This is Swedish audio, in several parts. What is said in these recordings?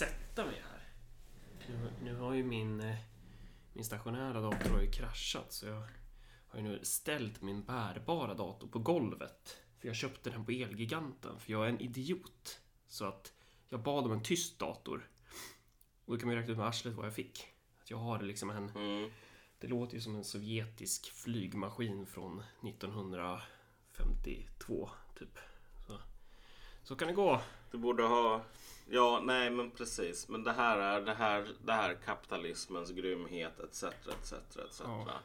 sätta mig här. Nu, nu har ju min, eh, min stationära dator har ju kraschat så jag har ju nu ställt min bärbara dator på golvet. För jag köpte den på Elgiganten för jag är en idiot. Så att jag bad om en tyst dator. Och då kan man ju räkna ut med arslet vad jag fick. Att jag har liksom en... Mm. Det låter ju som en sovjetisk flygmaskin från 1952 typ. Så, så kan det gå. Du borde ha... Ja, nej men precis. Men det här är det här, det här är kapitalismens grymhet etc. etc. etc. Ja.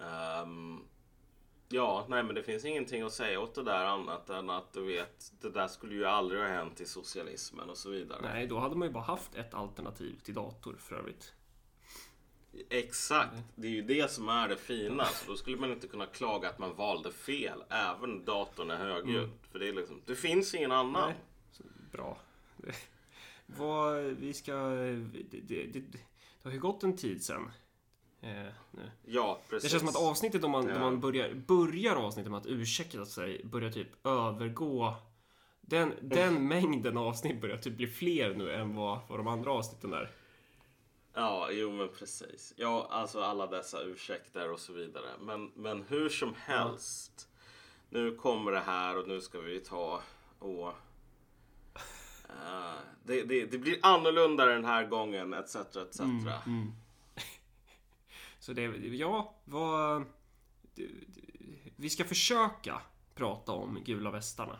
Ehm, ja, nej men det finns ingenting att säga åt det där annat än att du vet, det där skulle ju aldrig ha hänt i socialismen och så vidare. Nej, då hade man ju bara haft ett alternativ till dator för övrigt. Exakt, det är ju det som är det fina. Så då skulle man inte kunna klaga att man valde fel, även datorn är högljudd. För det är liksom, det finns ingen annan. Mm. Nej. Bra. Vad vi ska... Det, det, det, det har ju gått en tid sen. Eh. Ja, precis. Det känns som att avsnittet, om man, Ja. man börjar, börjar avsnittet med att ursäkta sig, börjar typ övergå... Den, den mängden avsnitt börjar typ bli fler nu än vad, vad de andra avsnitten är. Ja, jo men precis. Ja, alltså alla dessa ursäkter och så vidare. Men, men hur som helst. Nu kommer det här och nu ska vi ta och... eh, det, det, det blir annorlunda den här gången etc. etc. Mm, Så det, ja, vad... Vi ska försöka prata om gula västarna.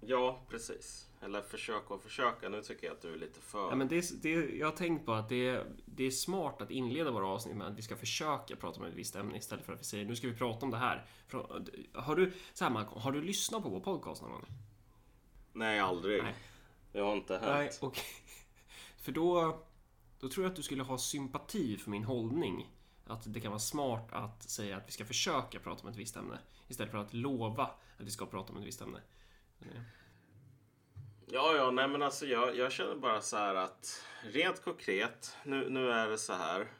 Ja, precis. Eller försöka och försöka. Nu tycker jag att du är lite för... Ja, men det, är- det, är- jag har tänkt på att det är, det är smart att inleda våra avsnitt med att vi ska försöka prata om ett visst ämne istället för att vi säger nu ska vi prata om det här. Har, du, så här Malcolm, har du lyssnat på vår podcast någon gång? Nej, aldrig. Nej. Det har inte hänt. Nej, och, För då, då tror jag att du skulle ha sympati för min hållning. Att det kan vara smart att säga att vi ska försöka prata om ett visst ämne. Istället för att lova att vi ska prata om ett visst ämne. Ja, ja, nej men alltså jag, jag känner bara så här att rent konkret, nu, nu är det så här.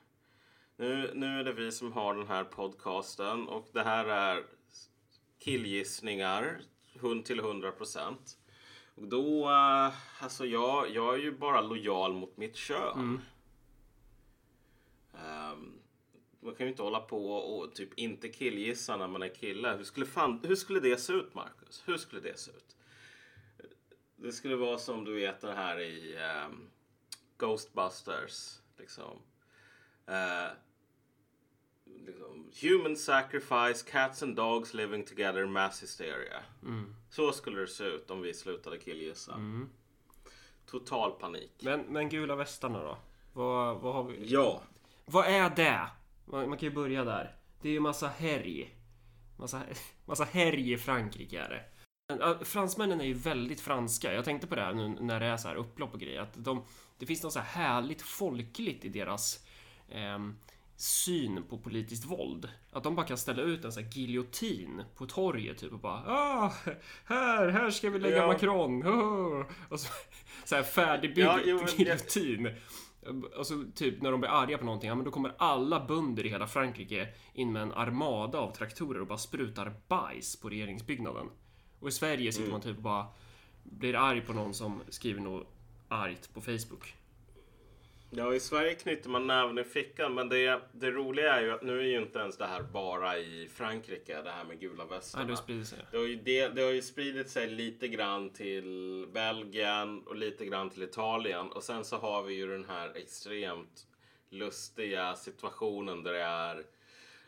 Nu, nu är det vi som har den här podcasten och det här är killgissningar hund till 100 procent. Och då, eh, alltså jag, jag är ju bara lojal mot mitt kön. Ehm, man kan ju inte hålla på och typ inte killgissa när man är kille. Hur skulle, fan, hur skulle det se ut, Marcus? Hur skulle det se ut? Det skulle vara som du vet det här i ehm, Ghostbusters. Liksom. Eh, liksom. Human sacrifice, cats and dogs living together, mass hysteria. Så skulle det se ut om vi slutade killgissa. Total panik. Men, men gula västarna då? Vad, vad har vi? Ja. Vad är det? Man, man kan ju börja där. Det är ju massa härj. Massa, massa härj i Frankrike är det. Fransmännen är ju väldigt franska. Jag tänkte på det här nu när det är så här upplopp och grejer. Att de, det finns något så här härligt folkligt i deras ehm, syn på politiskt våld. Att de bara kan ställa ut en sån här giljotin på torget typ och bara ah, här, här ska vi lägga Ja. Macron. Oh. Och så, så här färdigbyggd Ja, jo, giljotin. Alltså typ när de blir arga på någonting, ja men då kommer alla bönder i hela Frankrike in med en armada av traktorer och bara sprutar bajs på regeringsbyggnaden. Och i Sverige sitter man typ och bara blir arg på någon som skriver något argt på Facebook. Ja, i Sverige knyter man näven i fickan. Men det, det roliga är ju att nu är ju inte ens det här bara i Frankrike, det här med gula Nej, västarna. det sprider sig. Det har, ju det, det har ju spridit sig lite grann till Belgien och lite grann till Italien. Och sen så har vi ju den här extremt lustiga situationen där det är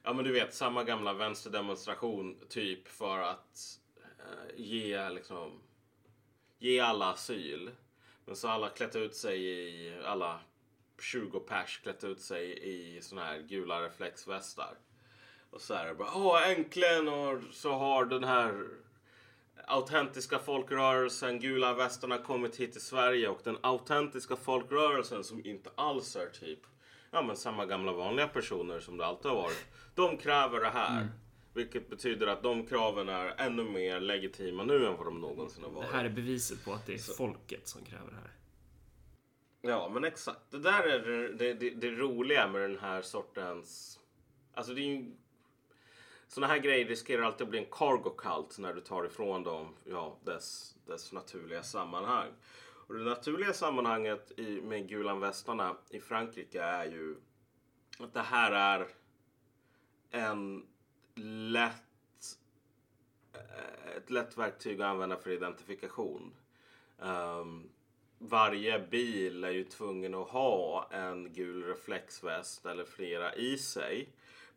Ja men du vet samma gamla vänsterdemonstration typ för att eh, ge liksom Ge alla asyl. Men så har alla klätt ut sig i alla 20 pers klätt ut sig i såna här gula reflexvästar. Och så är det bara åh äntligen och så har den här autentiska folkrörelsen Gula västarna kommit hit till Sverige och den autentiska folkrörelsen som inte alls är typ ja men samma gamla vanliga personer som det alltid har varit. De kräver det här. Vilket betyder att de kraven är ännu mer legitima nu än vad de någonsin har Det varit. här är beviset på att det är folket som kräver det här. Ja, men exakt. Det där är det, det, det, roliga med den här sortens... Alltså det är ju... Såna här grejer riskerar alltid att bli en cargo cult när du tar ifrån dem ja, dess, dess naturliga sammanhang. Och det naturliga sammanhanget i, med Gulan västarna i Frankrike är ju att det här är en lätt eh, ett lätt verktyg att använda för identifikation. Um, varje bil är ju tvungen att ha en gul reflexväst eller flera i sig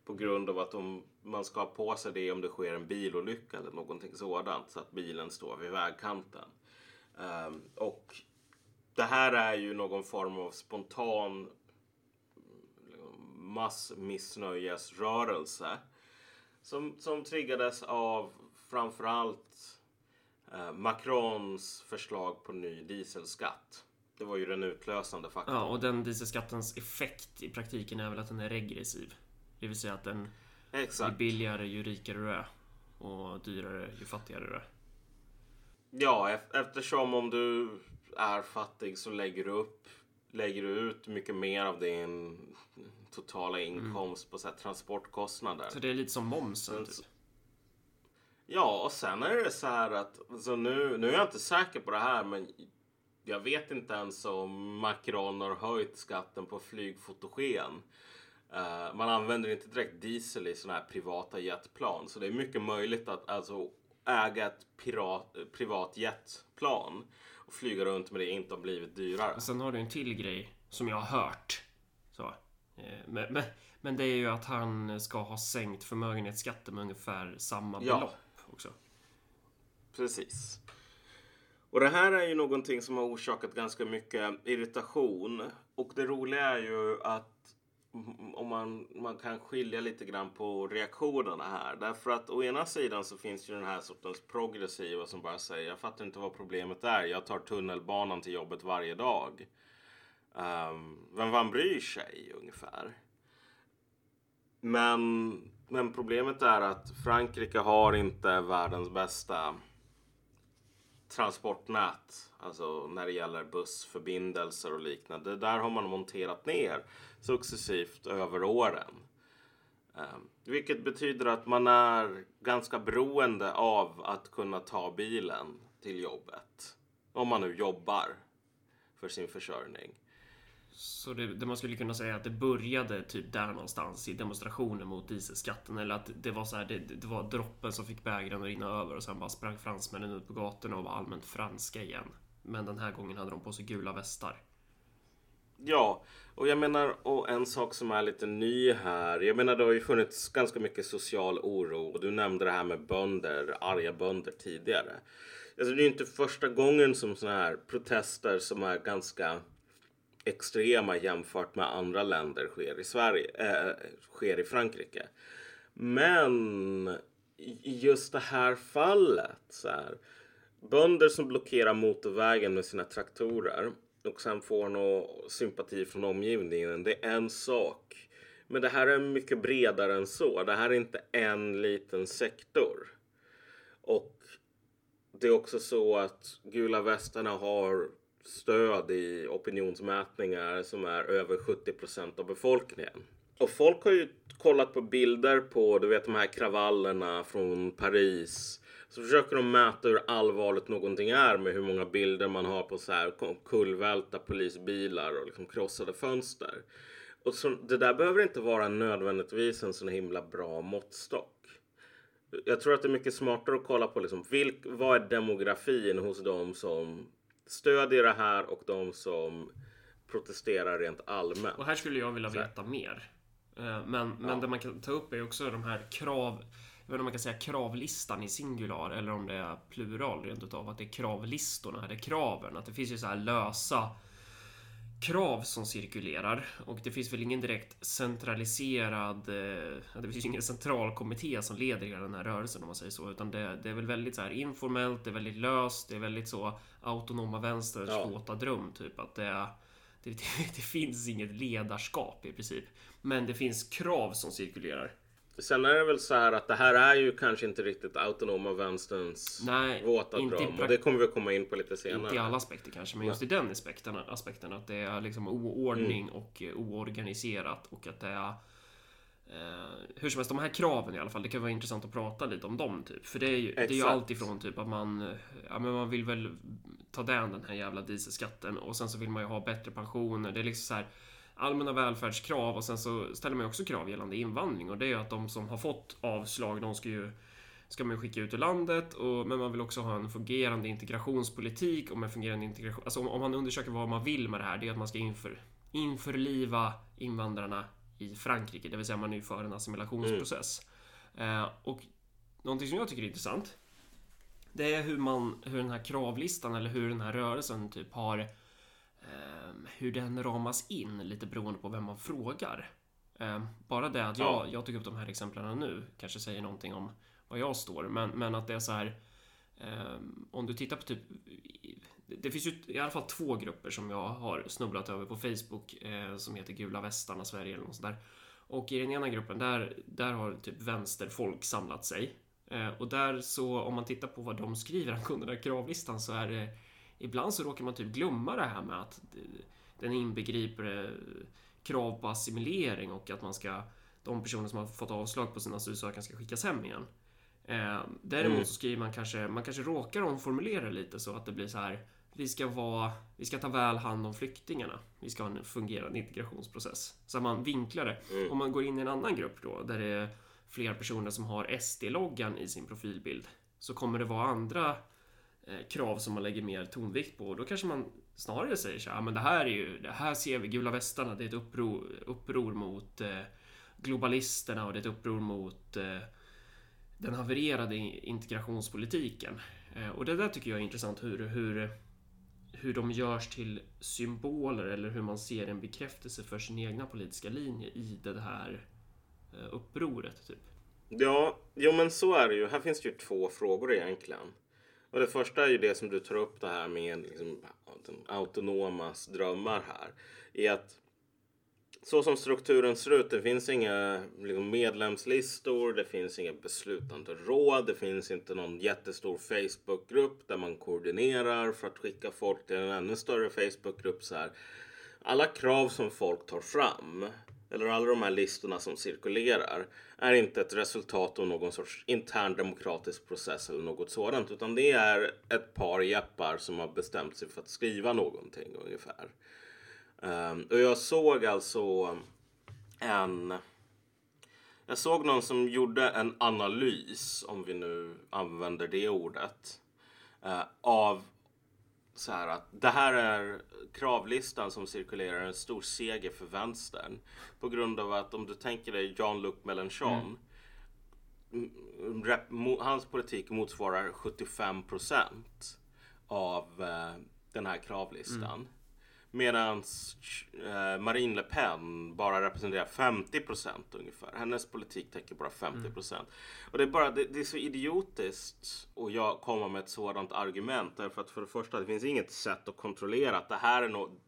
på grund av att de, man ska ha på sig det om det sker en bilolycka eller någonting sådant så att bilen står vid vägkanten. Um, och det här är ju någon form av spontan liksom, massmissnöjesrörelse som, som triggades av framförallt Macrons förslag på ny dieselskatt. Det var ju den utlösande faktorn. Ja, och den dieselskattens effekt i praktiken är väl att den är regressiv. Det vill säga att den Exakt. blir billigare ju rikare du är och dyrare ju fattigare du är. Ja, eftersom om du är fattig så lägger du upp lägger du ut mycket mer av din totala inkomst mm. på så transportkostnader. Så det är lite som momsen? Typ. Ja, och sen är det så här att så nu, nu är jag inte säker på det här, men jag vet inte ens om Macron har höjt skatten på flygfotogen. Uh, man använder inte direkt diesel i sådana här privata jetplan, så det är mycket möjligt att alltså äga ett pirat, privat jetplan och flyga runt med det inte har blivit dyrare. Sen har du en till grej som jag har hört. Så. Eh, men, men, men det är ju att han ska ha sänkt förmögenhetsskatten med ungefär samma ja. belopp. Precis. Och det här är ju någonting som har orsakat ganska mycket irritation. Och det roliga är ju att om man, man kan skilja lite grann på reaktionerna här. Därför att å ena sidan så finns ju den här sortens progressiva som bara säger jag fattar inte vad problemet är. Jag tar tunnelbanan till jobbet varje dag. Ehm, um, vem fan bryr sig ungefär? Men, men problemet är att Frankrike har inte världens bästa transportnät. Alltså när det gäller bussförbindelser och liknande. Det där har man monterat ner successivt över åren. Ehm, vilket betyder att man är ganska beroende av att kunna ta bilen till jobbet. Om man nu jobbar för sin försörjning. Så det, det, man skulle kunna säga att det började typ där någonstans i demonstrationen mot dieselskatten eller att det var så här, det, det var droppen som fick bägaren att rinna över och sen bara sprang fransmännen ut på gatorna och var allmänt franska igen. Men den här gången hade de på sig gula västar. Ja, och jag menar, och en sak som är lite ny här. Jag menar, det har ju funnits ganska mycket social oro och du nämnde det här med bönder, arga bönder tidigare. Alltså, det är ju inte första gången som sådana här protester som är ganska extrema jämfört med andra länder sker i Sverige, äh, sker i Frankrike. Men i just det här fallet så här, bönder som blockerar motorvägen med sina traktorer och sen får någon sympati från omgivningen. Det är en sak. Men det här är mycket bredare än så. Det här är inte en liten sektor. Och det är också så att gula västarna har stöd i opinionsmätningar som är över 70 procent av befolkningen. Och folk har ju kollat på bilder på du vet de här kravallerna från Paris. Så försöker de mäta hur allvarligt någonting är med hur många bilder man har på så här kullvälta polisbilar och liksom krossade fönster. Och så, det där behöver inte vara nödvändigtvis en sån himla bra måttstock. Jag tror att det är mycket smartare att kolla på liksom, vilk, vad är demografin hos de som stödjer det här och de som protesterar rent allmänt. Och här skulle jag vilja veta mer. Eh, men, men ja. det man kan ta upp är också de här krav jag vet inte om man kan säga kravlistan i singular eller om det är plural rent utav att det är kravlistorna, det är kraven. Att det finns ju så här lösa krav som cirkulerar och det finns väl ingen direkt centraliserad, eh, det finns ingen central kommitté som leder hela den här rörelsen om man säger så, utan det, det är väl väldigt så här informellt, det är väldigt löst, det är väldigt så autonoma vänsters ja. våta dröm typ att det, det, det finns inget ledarskap i princip. Men det finns krav som cirkulerar. Sen är det väl så här att det här är ju kanske inte riktigt autonoma vänsterns Nej, våta dröm. Och det kommer vi komma in på lite senare. Inte i alla aspekter kanske, men just i den aspekten, aspekten att det är liksom oordning mm. och oorganiserat och att det är Eh, hur som helst, de här kraven i alla fall, det kan vara intressant att prata lite om dem typ. För det är ju, det är ju Exakt. allt ifrån typ att man, eh, ja men man vill väl ta den den här jävla dieselskatten och sen så vill man ju ha bättre pensioner. Det är liksom så här allmänna välfärdskrav och sen så ställer man också krav gällande invandring och det är ju att de som har fått avslag, de ska ju ska man skicka ut ur landet, och, men man vill också ha en fungerande integrationspolitik och med fungerande integration. Alltså om, om man undersöker vad man vill med det här, det är att man ska inför, införliva invandrarna i Frankrike, det vill säga man är ju för en assimilationsprocess. Eh, och någonting som jag tycker är intressant, det är hur man, hur den här kravlistan eller hur den här rörelsen typ har, hur den ramas in lite beroende på vem man frågar. Eh, bara det att jag, Ja. jag tog upp de här exemplen nu kanske säger någonting om var jag står, men, men att det är så här eh, om du tittar på typ det finns ju i alla fall två grupper som jag har snubblat över på Facebook eh, som heter Gula västarna Sverige eller något sånt där. Och i den ena gruppen där, där har typ vänsterfolk samlat sig. Eh, och där så om man tittar på vad de skriver angående den här kravlistan så är det ibland så råkar man typ glömma det här med att den inbegriper eh, krav på assimilering och att man ska de personer som har fått avslag på sin asylansökan ska skickas hem igen. Eh, däremot Mm. så skriver man kanske, man kanske råkar omformulera lite så att det blir så här vi ska vara, vi ska ta väl hand om flyktingarna. Vi ska ha en fungerande integrationsprocess. Så man vinklar det. Mm. Om man går in i en annan grupp då, där det är fler personer som har SD-loggan i sin profilbild, så kommer det vara andra Eh, krav som man lägger mer tonvikt på. Och då kanske man snarare säger så här, men det här är ju, det här ser vi, gula västarna, det är ett uppror, uppror mot eh, globalisterna och det är ett uppror mot eh, den havererade integrationspolitiken. Och det där tycker jag är intressant hur, hur, hur de görs till symboler eller hur man ser en bekräftelse för sin egna politiska linje i det här upproret. Typ. Ja, jo men så är det ju. Här finns det ju två frågor egentligen. Och det första är ju det som du tar upp det här med liksom, autonomas drömmar här. Är att så som strukturen ser ut, det finns inga liksom, medlemslistor, det finns inga beslutande råd, det finns inte någon jättestor Facebookgrupp där man koordinerar för att skicka folk till en ännu större Facebookgrupp. Så här. Alla krav som folk tar fram, eller alla de här listorna som cirkulerar, är inte ett resultat av någon sorts intern demokratisk process eller något sådant, utan det är ett par jeppar som har bestämt sig för att skriva någonting ungefär. Um, och jag såg alltså en... Jag såg någon som gjorde en analys, om vi nu använder det ordet, uh, av så här att det här är kravlistan som cirkulerar en stor seger för vänstern. På grund av att om du tänker dig Jean-Luc Mélenchon. m- rep- mo- Hans politik motsvarar 75 procent av eh, den här kravlistan. Medan eh, Marine Le Pen bara representerar 50 procent ungefär. Hennes politik täcker bara 50 procent. Och det är bara, det, det är så idiotiskt att jag komma med ett sådant argument. Därför att för det första, det finns inget sätt att kontrollera att det här är något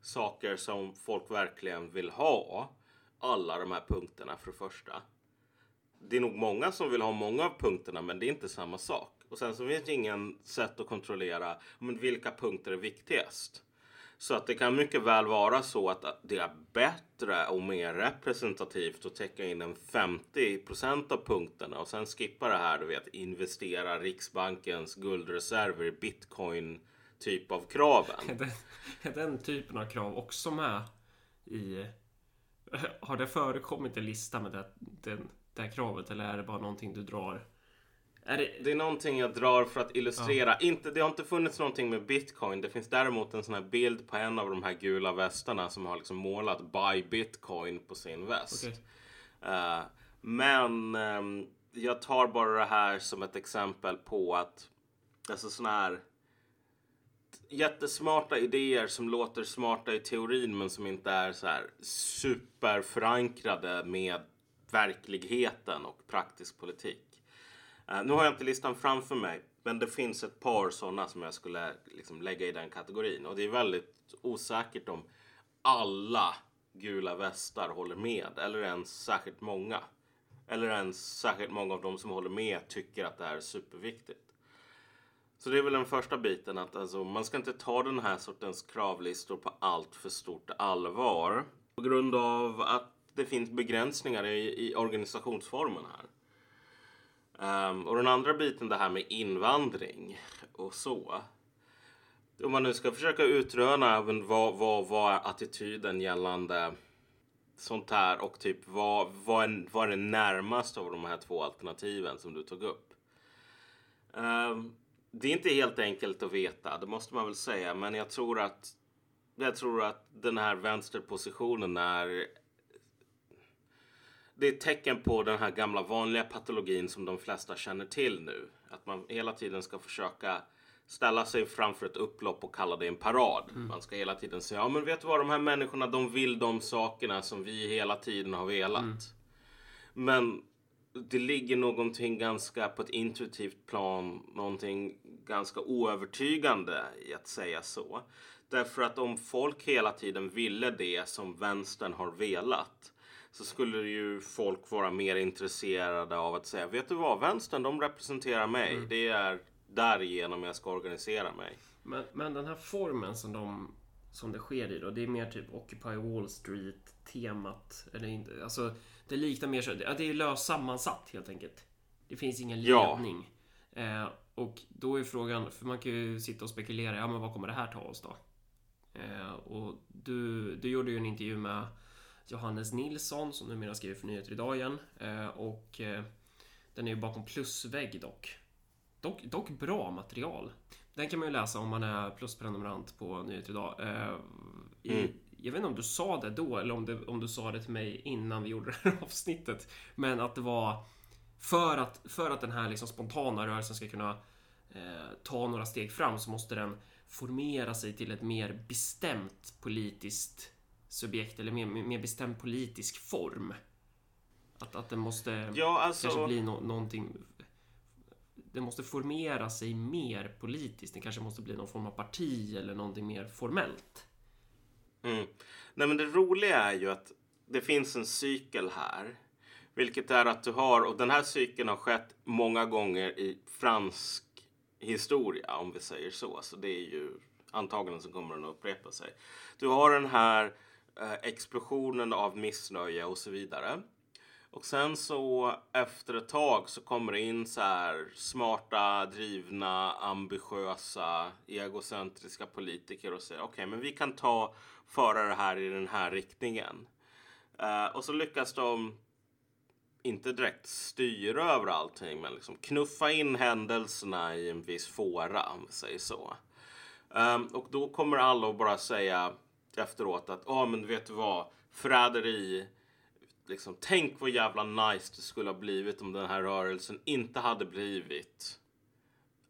saker som folk verkligen vill ha. Alla de här punkterna för det första. Det är nog många som vill ha många av punkterna men det är inte samma sak. Och sen så finns det ingen sätt att kontrollera men vilka punkter är viktigast. Så att det kan mycket väl vara så att det är bättre och mer representativt att täcka in en 50% av punkterna och sen skippa det här, du vet, investera Riksbankens guldreserver i bitcoin typ av kraven. Är den, är den typen av krav också med i... Har det förekommit en lista med det, den, det här kravet eller är det bara någonting du drar? Är det, Det är någonting jag drar för att illustrera. Inte, det har inte funnits någonting med bitcoin. Det finns däremot en sån här bild på en av de här gula västarna som har liksom målat buy bitcoin på sin väst. Okej. Eh, men ehm, jag tar bara det här som ett exempel på att alltså såna här jättesmarta idéer som låter smarta i teorin men som inte är så här superförankrade med verkligheten och praktisk politik. Eh, nu har jag inte listan framför mig, men det finns ett par sådana som jag skulle liksom lägga i den kategorin. Och det är väldigt osäkert om alla gula västar håller med, eller ens särskilt många. Eller ens särskilt många av de som håller med tycker att det här är superviktigt. Så det är väl den första biten att alltså, man ska inte ta den här sortens kravlistor på allt för stort allvar. På grund av att det finns begränsningar i, i organisationsformen här. Um, och den andra biten, det här med invandring och så. Om man nu ska försöka utröna vad, vad, vad är attityden gällande sånt här och typ vad, vad, är, vad är det närmaste av de här två alternativen som du tog upp? Um, det är inte helt enkelt att veta, det måste man väl säga, men jag tror att jag tror att den här vänsterpositionen är det är ett tecken på den här gamla vanliga patologin som de flesta känner till nu. Att man hela tiden ska försöka ställa sig framför ett upplopp och kalla det en parad. Mm. Man ska hela tiden säga, ja men vet du vad, de här människorna de vill de sakerna som vi hela tiden har velat. Mm. Men det ligger någonting ganska på ett intuitivt plan, någonting ganska oövertygande i att säga så. Därför att om folk hela tiden ville det som vänstern har velat så skulle ju folk vara mer intresserade av att säga vet du vad, vänstern de representerar mig. Mm. Det är därigenom jag ska organisera mig. Men, men den här formen som, de, som det sker i då, det är mer typ Occupy Wall Street-temat. Eller inte, alltså, det liknar mer så, det är löst sammansatt helt enkelt. Det finns ingen ledning. Ja. Eh, och då är frågan, för man kan ju sitta och spekulera, ja men vad kommer det här ta oss då? Eh, och du, du gjorde ju en intervju med Johannes Nilsson som numera skriver för Nyheter Idag igen. Eh, och eh, den är ju bakom plusvägg dock. dock. Dock bra material. Den kan man ju läsa om man är plusprenumerant på Nyheter Idag. Eh, I, mm. Jag vet inte om du sa det då eller om, det, om du sa det till mig innan vi gjorde det här avsnittet. Men att det var för att, för att den här liksom spontana rörelsen ska kunna eh, ta några steg fram så måste den formera sig till ett mer bestämt politiskt subjekt eller mer, mer bestämd politisk form. Att, att det måste ja, alltså... kanske bli no någonting det måste formera sig mer politiskt. Det kanske måste bli någon form av parti eller någonting mer formellt. Mm. Nej, men det roliga är ju att det finns en cykel här. Vilket är att du har, och den här cykeln har skett många gånger i fransk historia, om vi säger så. Så det är ju antagligen så kommer den att upprepa sig. Du har den här Eh, explosionen av missnöje och så vidare. Och sen så efter ett tag så kommer det in så här smarta, drivna, ambitiösa, egocentriska politiker och säger okej, okay, men vi kan ta föra det här i den här riktningen. Uh, och så lyckas de inte direkt styra över allting, men liksom knuffa in händelserna i en viss fåra, om vi säger så. Um, och då kommer alla att bara säga efteråt att, ja oh, men vet du vad, förräderi, liksom, tänk vad jävla nice det skulle ha blivit om den här rörelsen inte hade blivit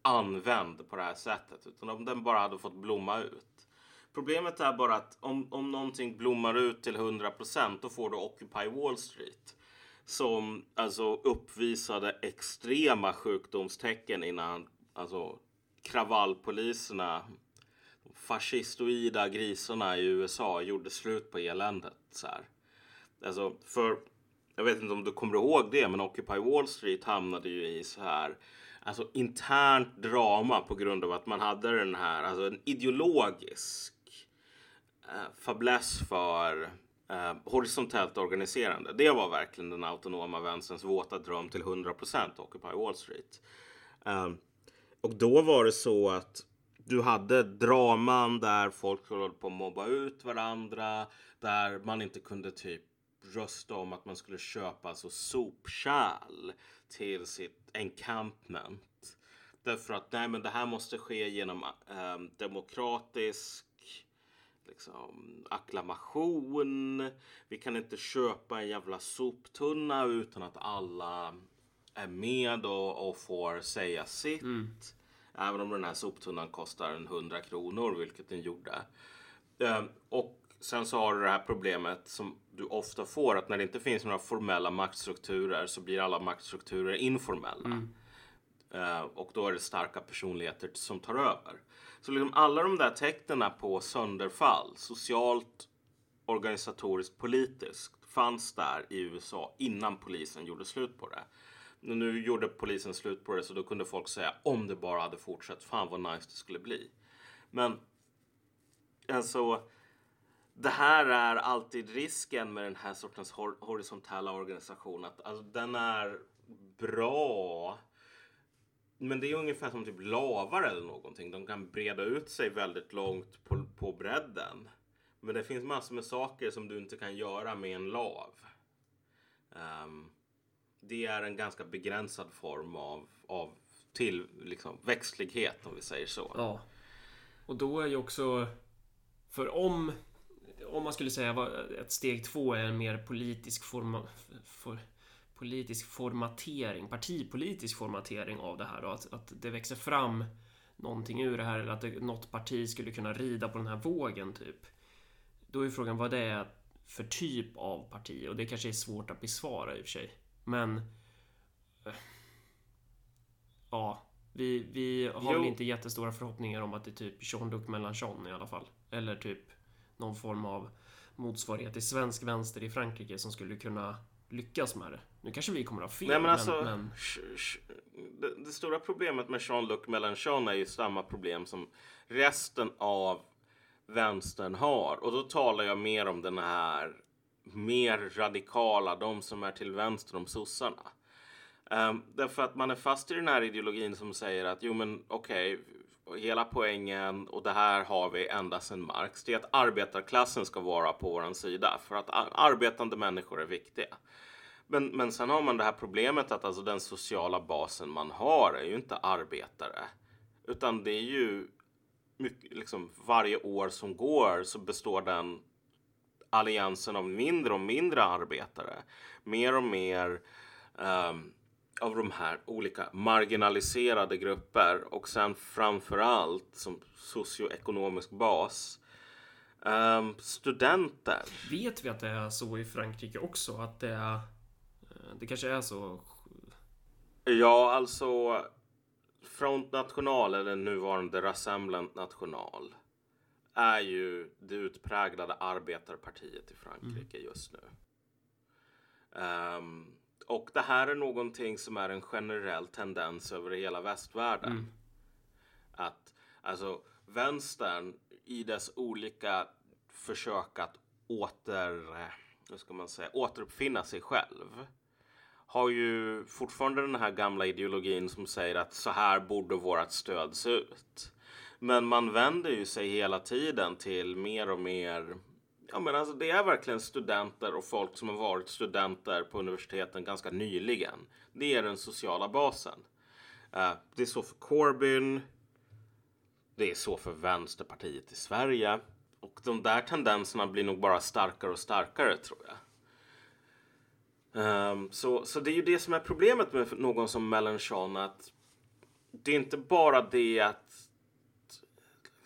använd på det här sättet, utan om den bara hade fått blomma ut. Problemet är bara att om, om någonting blommar ut till 100% då får du Occupy Wall Street som alltså uppvisade extrema sjukdomstecken innan alltså kravallpoliserna, fascistoida grisarna i USA gjorde slut på eländet. Så här. Alltså, för, jag vet inte om du kommer ihåg det, men Occupy Wall Street hamnade ju i så här alltså internt drama på grund av att man hade den här, alltså en ideologisk eh, fäbless för eh, horisontellt organiserande. Det var verkligen den autonoma vänsterns våta dröm till 100 procent, Occupy Wall Street. Eh, och då var det så att du hade draman där folk höll på att mobba ut varandra, där man inte kunde typ rösta om att man skulle köpa alltså sopkärl till sitt encampment. Därför att nej, men det här måste ske genom eh, demokratisk liksom, acklamation. Vi kan inte köpa en jävla soptunna utan att alla är med och, och får säga sitt. Mm. Även om den här soptunnan kostar en 100 kronor, vilket den gjorde. Um, och sen så har du det här problemet som du ofta får att när det inte finns några formella maktstrukturer så blir alla maktstrukturer informella. Mm. Uh, och då är det starka personligheter som tar över. Så liksom alla de där tecknen på sönderfall, socialt, organisatoriskt, politiskt, fanns där i USA innan polisen gjorde slut på det. Nu gjorde polisen slut på det så då kunde folk säga om det bara hade fortsatt, fan vad nice det skulle bli. Men alltså, det här är alltid risken med den här sortens hor horisontella organisation. Att, alltså, den är bra. Men det är ungefär som typ lavar eller någonting. De kan breda ut sig väldigt långt på, på bredden. Men det finns massor med saker som du inte kan göra med en lav. Um, det är en ganska begränsad form av, av till liksom, växtlighet om vi säger så. Ja. Och då är ju också... För om... Om man skulle säga att steg två är en mer politisk forma, for, politisk formatering, partipolitisk formatering av det här då, att, att det växer fram någonting ur det här eller att det, något parti skulle kunna rida på den här vågen typ. Då är frågan vad det är för typ av parti och det kanske är svårt att besvara i och för sig. Men... Eh, ja, vi, vi har jo. väl inte jättestora förhoppningar om att det är typ Jean-Luc Mélenchon i alla fall. Eller typ någon form av motsvarighet till svensk vänster i Frankrike som skulle kunna lyckas med det. Nu kanske vi kommer att ha fel. Nej, men alltså, men... Det, det, stora problemet med Jean-Luc Mélenchon är ju samma problem som resten av vänstern har. Och då talar jag mer om den här mer radikala, de som är till vänster om sossarna. Um, därför att man är fast i den här ideologin som säger att jo men okej, okay, hela poängen och det här har vi ända sedan Marx, det är att arbetarklassen ska vara på våran sida för att arbetande människor är viktiga. Men, men sen har man det här problemet att alltså den sociala basen man har är ju inte arbetare. Utan det är ju mycket, liksom, varje år som går så består den alliansen av mindre och mindre arbetare. Mer och mer um, av de här olika marginaliserade grupper och sen framför allt som socioekonomisk bas um, studenter. Vet vi att det är så i Frankrike också? Att det, är, eh, det kanske är så? Ja, alltså Front National, eller nuvarande Rassemblement National, är ju det utpräglade arbetarpartiet i Frankrike mm. just nu. Um, och det här är någonting som är en generell tendens över hela västvärlden. Mm. Att alltså vänstern i dess olika försök att åter, hur ska man säga, återuppfinna sig själv har ju fortfarande den här gamla ideologin som säger att så här borde vårt stöd se ut. Men man vänder ju sig hela tiden till mer och mer Ja, men alltså det är verkligen studenter och folk som har varit studenter på universiteten ganska nyligen. Det är den sociala basen. Eh, det är så för Corbyn. Det är så för Vänsterpartiet i Sverige. Och de där tendenserna blir nog bara starkare och starkare tror jag. Um, så, så det är ju det som är problemet med någon som Melanchon. Att det är inte bara det att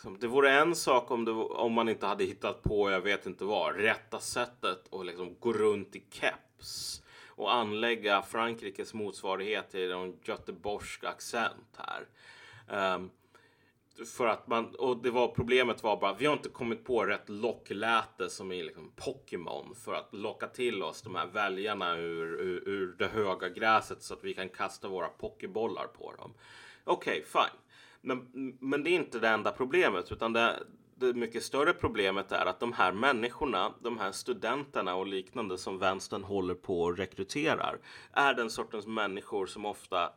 liksom, det vore en sak om, det, om man inte hade hittat på, jag vet inte vad, rätta sättet att liksom gå runt i keps och anlägga Frankrikes motsvarighet till en göteborgsk accent här. Um, för att man, och det var problemet var bara vi har inte kommit på rätt lockläte som i liksom Pokémon för att locka till oss de här väljarna ur, ur, ur det höga gräset så att vi kan kasta våra pokébollar på dem. Okej, okay, fine. Men, men det är inte det enda problemet utan det, det mycket större problemet är att de här människorna, de här studenterna och liknande som vänstern håller på och rekryterar är den sortens människor som ofta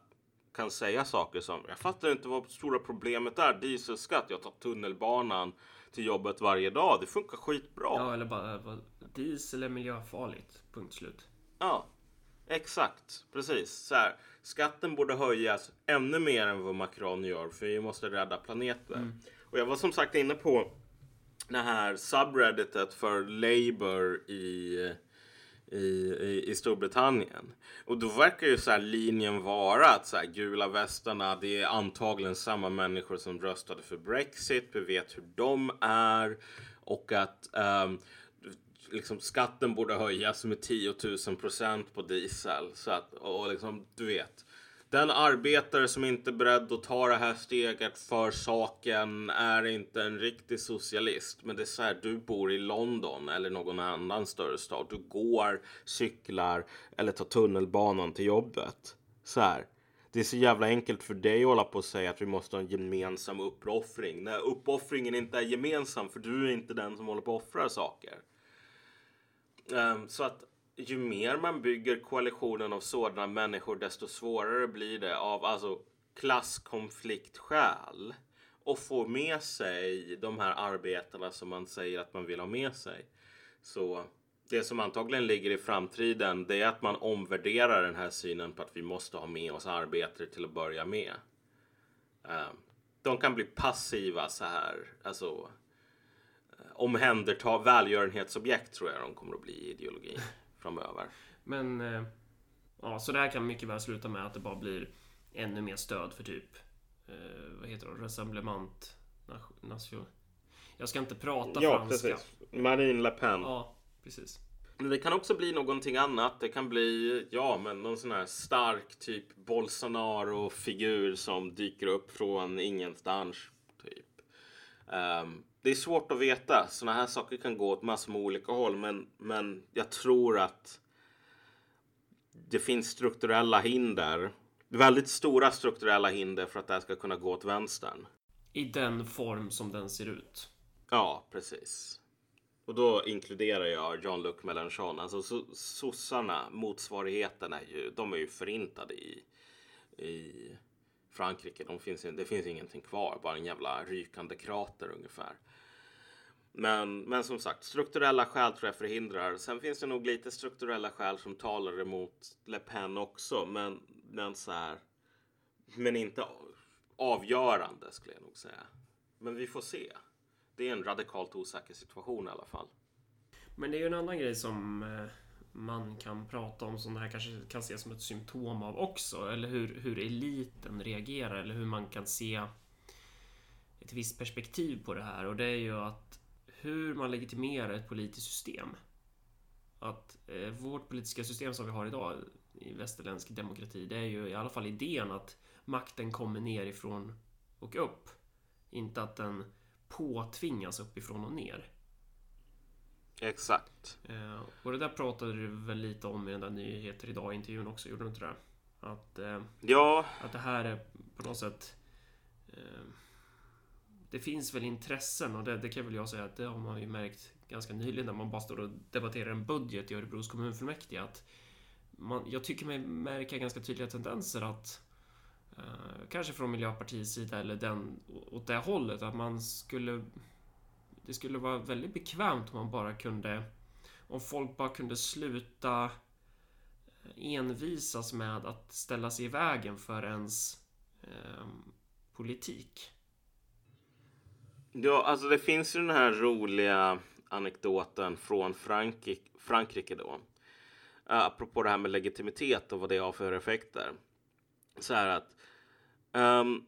kan säga saker som jag fattar inte vad stora problemet är. Dieselskatt, jag tar tunnelbanan till jobbet varje dag. Det funkar skitbra. Ja, eller bara diesel är miljöfarligt. Punkt slut. Ja, exakt. Precis. Så här, skatten borde höjas ännu mer än vad Macron gör för vi måste rädda planeten. Mm. Och jag var som sagt inne på det här subredditet för Labour i i, i, i Storbritannien. Och då verkar ju så linjen vara att så här, gula västarna, det är antagligen samma människor som röstade för Brexit. Vi vet hur de är och att um, liksom skatten borde höjas med 10 000 procent på diesel. Så att, och liksom, du vet. Den arbetare som inte är beredd att ta det här steget för saken är inte en riktig socialist. Men det är så här, du bor i London eller någon annan större stad. Du går, cyklar eller tar tunnelbanan till jobbet. Så här. det är så jävla enkelt för dig att hålla på och säga att vi måste ha en gemensam uppoffring. När uppoffringen inte är gemensam för du är inte den som håller på att offra saker. Um, så att ju mer man bygger koalitionen av sådana människor desto svårare blir det av alltså klasskonfliktskäl och få med sig de här arbetarna som man säger att man vill ha med sig. Så det som antagligen ligger i framtiden det är att man omvärderar den här synen på att vi måste ha med oss arbetare till att börja med. Ehm, de kan bli passiva så här, alltså omhänderta välgörenhetsobjekt tror jag de kommer att bli i ideologin framöver. Men eh, ja, så det här kan mycket väl sluta med att det bara blir ännu mer stöd för typ eh, vad heter det? Resemblement nation. Jag ska inte prata ja, franska. Precis. Marine Le Pen. Ja, precis. Men det kan också bli någonting annat. Det kan bli, ja, men någon sån här stark typ Bolsonaro-figur som dyker upp från ingenstans. Typ. Um, det är svårt att veta. Såna här saker kan gå åt massor med olika håll, men, men jag tror att det finns strukturella hinder. Väldigt stora strukturella hinder för att det här ska kunna gå åt vänstern. I den form som den ser ut. Ja, precis. Och då inkluderar jag Jean-Luc Mélenchon. Alltså so sossarna, motsvarigheten är ju, de är ju förintade i, i Frankrike. De finns, det finns ingenting kvar, bara en jävla rykande krater ungefär. Men, men som sagt, strukturella skäl tror jag förhindrar. Sen finns det nog lite strukturella skäl som talar emot Le Pen också, men, men så här. Men inte avgörande skulle jag nog säga. Men vi får se det är en radikalt osäker situation i alla fall. Men det är ju en annan grej som eh, man kan prata om som det här kanske kan ses som ett symptom av också. Eller hur, hur eliten reagerar eller hur man kan se ett visst perspektiv på det här. Och det är ju att hur man legitimerar ett politiskt system. Att eh, vårt politiska system som vi har idag i västerländsk demokrati, det är ju i alla fall idén att makten kommer nerifrån och upp. Inte att den påtvingas uppifrån och ner. Exakt. Eh, och det där pratade du väl lite om i den där Nyheter idag-intervjun också, gjorde du inte det? Att, eh, ja. att det här är på något sätt... Eh, det finns väl intressen och det, det kan väl jag säga att det har man ju märkt ganska nyligen när man bara står och debatterar en budget i Örebros kommunfullmäktige. Att man, jag tycker mig märka ganska tydliga tendenser att Eh, kanske från Miljöpartiets sida eller den åt det hållet att man skulle det skulle vara väldigt bekvämt om man bara kunde om folk bara kunde sluta eh, envisas med att ställa sig i vägen för ens eh, politik. Ja, alltså det finns ju den här roliga anekdoten från Frankrike, Frankrike då. Eh, apropå det här med legitimitet och vad det har för effekter. Så här att Um,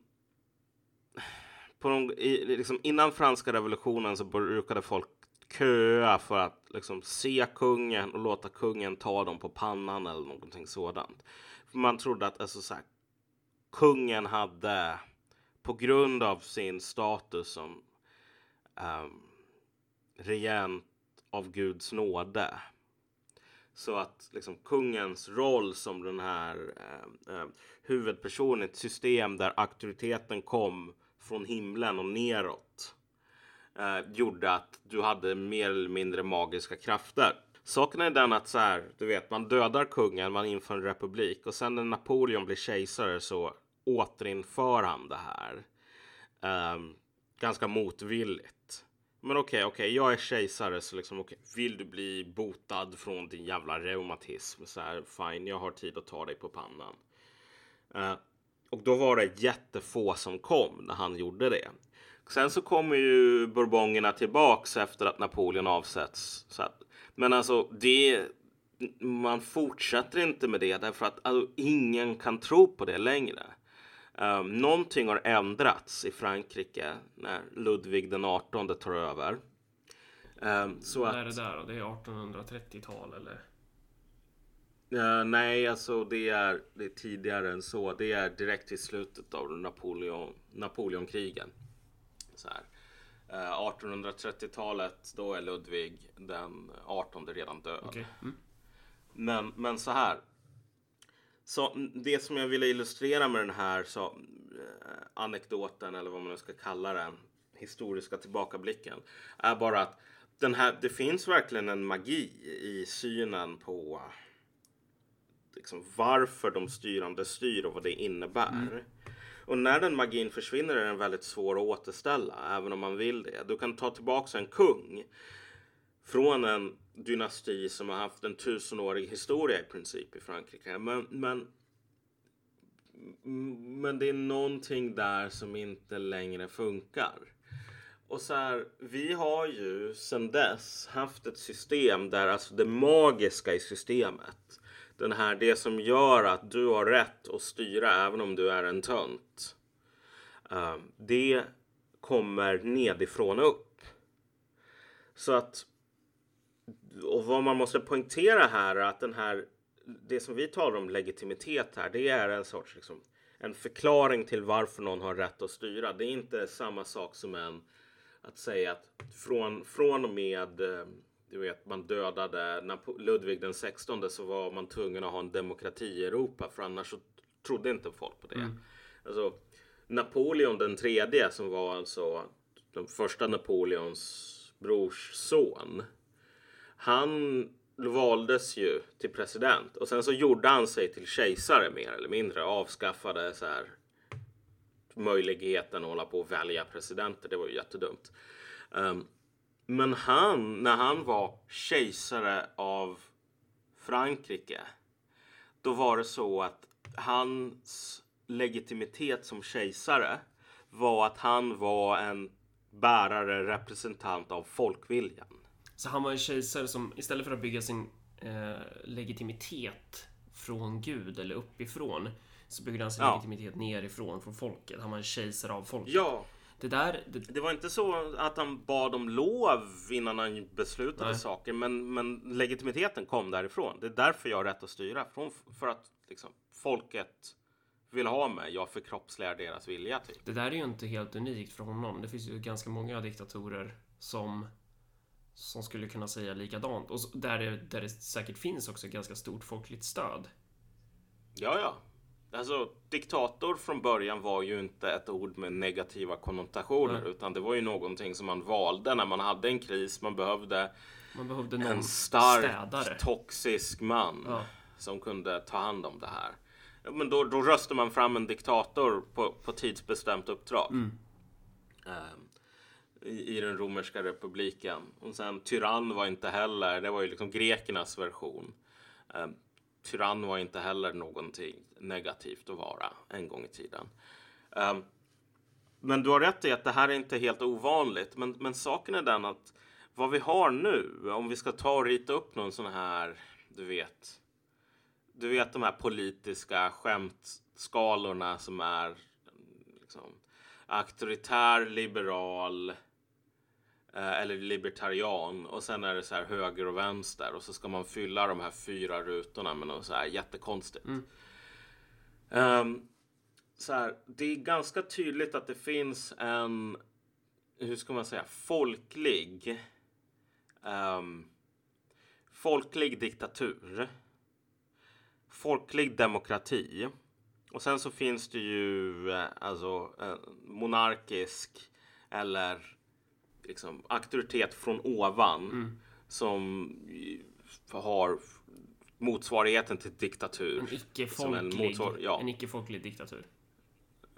på i, liksom innan franska revolutionen så brukade folk köa för att liksom se kungen och låta kungen ta dem på pannan eller någonting sådant. För man trodde att alltså, så här, kungen hade på grund av sin status som um, regent av Guds nåde så att liksom, kungens roll som den här ehm, eh, huvudpersonen i ett system där auktoriteten kom från himlen och neråt eh, gjorde att du hade mer eller mindre magiska krafter. Saken är den att så här, du vet, man dödar kungen, man inför en republik och sen när Napoleon blir kejsare så återinför han det här. Eh, ganska motvilligt. Men okej, okay, okej, okay, jag är kejsare så liksom okej, okay, vill du bli botad från din jävla reumatism så här, fine, jag har tid att ta dig på pannan. Uh, och då var det jättefå som kom när han gjorde det. Sen så kommer ju bourbonerna tillbaks efter att Napoleon avsätts. Så att, men alltså, det, man fortsätter inte med det därför att alltså, ingen kan tro på det längre. Um, någonting har ändrats i Frankrike när Ludvig den 18 tar över. Um, så När är det där då? Det är 1830-tal eller? Uh, nej, alltså det är, det är tidigare än så. Det är direkt i slutet av Napoleon, Napoleonkrigen. Så här. Uh, 1830-talet, då är Ludvig den 18 redan död. Okay. Mm. Men, men så här. Så det som jag ville illustrera med den här så, eh, anekdoten eller vad man nu ska kalla den, historiska tillbakablicken, är bara att den här, det finns verkligen en magi i synen på liksom, varför de styrande styr och vad det innebär. Och när den magin försvinner är den väldigt svår att återställa, även om man vill det. Du kan ta tillbaka en kung från en dynasti som har haft en tusenårig historia i princip i Frankrike. Men, men, men det är någonting där som inte längre funkar. Och så här, vi har ju sedan dess haft ett system där alltså det magiska i systemet, den här, det som gör att du har rätt att styra även om du är en tönt. Uh, det kommer nedifrån och upp. Så att och vad man måste poängtera här är att den här, det som vi talar om legitimitet här, det är en sorts liksom, en förklaring till varför någon har rätt att styra. Det är inte samma sak som en att säga att från, från och med eh, du vet, man dödade Ludvig den 16 så var man tvungen att ha en demokrati i Europa för annars så trodde inte folk på det. Mm. Alltså, Napoleon den tredje som var alltså den första Napoleons brors son han valdes ju till president och sen så gjorde han sig till kejsare mer eller mindre. Avskaffade så här möjligheten att hålla på och välja presidenter. Det var ju jättedumt. Um, men han, när han var kejsare av Frankrike, då var det så att hans legitimitet som kejsare var att han var en bärare, representant av folkviljan. Så han var en kejsare som istället för att bygga sin eh, legitimitet från Gud eller uppifrån så byggde han sin ja. legitimitet nerifrån, från folket. Han var en kejsare av folket. Ja. Det, där, det... det var inte så att han bad om lov innan han beslutade Nej. saker, men, men legitimiteten kom därifrån. Det är därför jag har rätt att styra. Från, för att liksom, folket vill ha mig. Jag förkroppsligar deras vilja. Typ. Det där är ju inte helt unikt för honom. Det finns ju ganska många diktatorer som som skulle kunna säga likadant. Och där det, där det säkert finns också ganska stort folkligt stöd. Ja, ja. Alltså, diktator från början var ju inte ett ord med negativa konnotationer Nej. utan det var ju någonting som man valde när man hade en kris. Man behövde, man behövde en stark, städare. toxisk man ja. som kunde ta hand om det här. Men då, då röstar man fram en diktator på, på tidsbestämt uppdrag. Mm. Um, i, i den romerska republiken. Och sen tyrann var inte heller, det var ju liksom grekernas version. Eh, tyrann var inte heller någonting negativt att vara en gång i tiden. Um, men du har rätt i att det här är inte helt ovanligt. Men, men saken är den att vad vi har nu, om vi ska ta och rita upp någon sån här, du vet, du vet de här politiska skämtskalorna som är liksom, auktoritär, liberal, Eh, eller libertarian och sen är det så här höger och vänster och så ska man fylla de här fyra rutorna med något så här jättekonstigt. Mm. Um, så här, det är ganska tydligt att det finns en, hur ska man säga, folklig um, folklig diktatur. Folklig demokrati. Och sen så finns det ju eh, alltså eh, monarkisk eller liksom, auktoritet från ovan mm. som har motsvarigheten till diktatur. En icke-folklig ja. icke diktatur.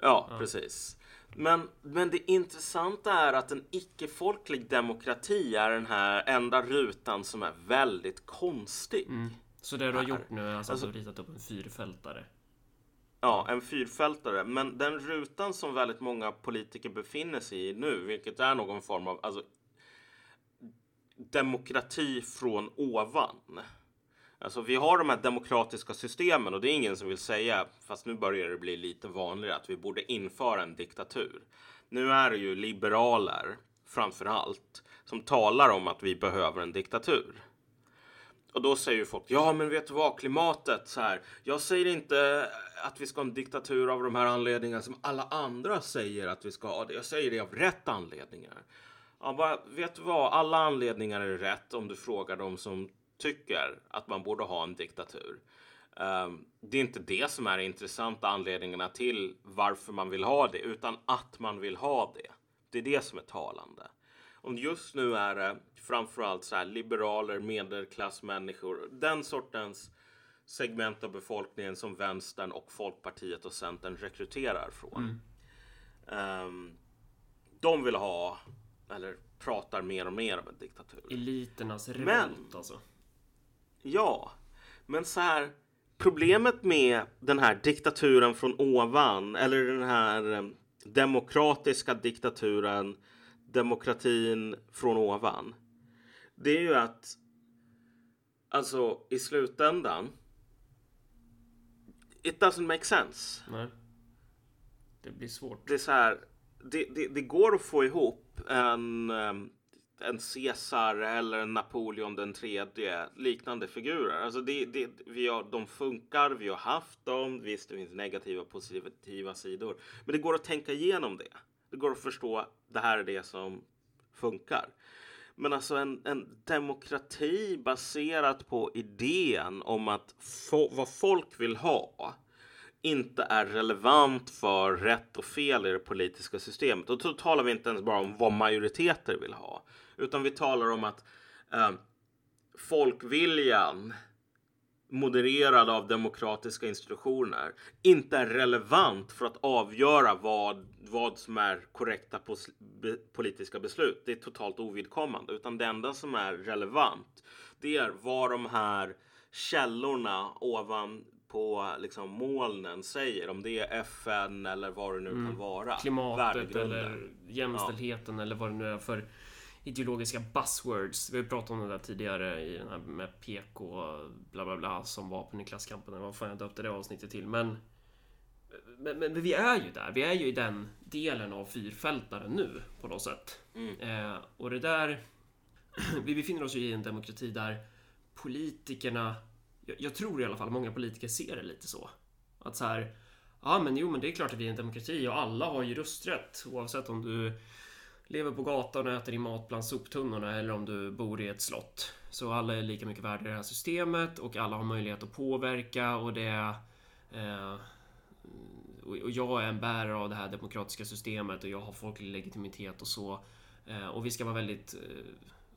Ja, ja, precis. Men, men det intressanta är att en icke-folklig demokrati är den här enda rutan som är väldigt konstig. Mm. Så det du har gjort nu är alltså, alltså att du har ritat upp en fyrfältare? Ja, en fyrfältare. Men den rutan som väldigt många politiker befinner sig i nu, vilket är någon form av alltså, demokrati från ovan. Alltså vi har de här demokratiska systemen och det är ingen som vill säga, fast nu börjar det bli lite vanligare, att vi borde införa en diktatur. Nu är det ju liberaler, framför allt, som talar om att vi behöver en diktatur. Och då säger ju folk, ja men vet du vad, klimatet så här. Jag säger inte att vi ska ha en diktatur av de här anledningarna som alla andra säger att vi ska ha det. Jag säger det av rätt anledningar. Ja, bara, vet du vad, alla anledningar är rätt om du frågar dem som tycker att man borde ha en diktatur. Um, det är inte det som är intressanta anledningarna till varför man vill ha det, utan att man vill ha det. Det är det som är talande. Och just nu är det framförallt så här liberaler, medelklassmänniskor, den sortens segment av befolkningen som vänstern och Folkpartiet och Centern rekryterar från. Mm. Um, de vill ha, eller pratar mer och mer om en diktatur. Eliternas revolt alltså. Ja, men så här. Problemet med den här diktaturen från ovan eller den här um, demokratiska diktaturen, demokratin från ovan. Det är ju att alltså i slutändan it doesn't make sense. Nej. Det blir svårt. Det är så här. Det, det, det går att få ihop en, ehm, en Caesar eller en Napoleon den tredje liknande figurer. Alltså det, det, vi har, de funkar, vi har haft dem. Visst, det finns negativa och positiva sidor. Men det går att tänka igenom det. Det går att förstå det här är det som funkar. Men alltså en, en demokrati baserat på idén om att fo vad folk vill ha inte är relevant för rätt och fel i det politiska systemet. Och då talar vi inte ens bara om vad majoriteter vill ha. Utan vi talar om att eh, folkviljan modererad av demokratiska institutioner inte är relevant för att avgöra vad, vad som är korrekta politiska beslut. Det är totalt ovidkommande. Utan det enda som är relevant det är vad de här källorna ovan på liksom molnen säger. Om det är FN eller vad det nu mm. kan vara. Klimatet eller jämställdheten ja. eller vad det nu är för ideologiska buzzwords. Vi har pratat om det där tidigare i den här med PK bla bla bla som vapen i klasskampen. Vad fan jag döpte det avsnittet till. Men, men, men, vi är ju där. Vi är ju i den delen av fyrfältaren nu på något sätt. Mm. Eh, och det där... vi befinner oss ju i en demokrati där politikerna... Jag, jag tror i alla fall många politiker ser det lite så. Att så här... Ja, men jo, men det är klart att vi är en demokrati och alla har ju rösträtt oavsett om du lever på gatan och äter din mat bland soptunnorna eller om du bor i ett slott. Så alla är lika mycket värda i det här systemet och alla har möjlighet att påverka och det eh, och jag är en bärare av det här demokratiska systemet och jag har folklig legitimitet och så. Eh, och vi ska vara väldigt eh,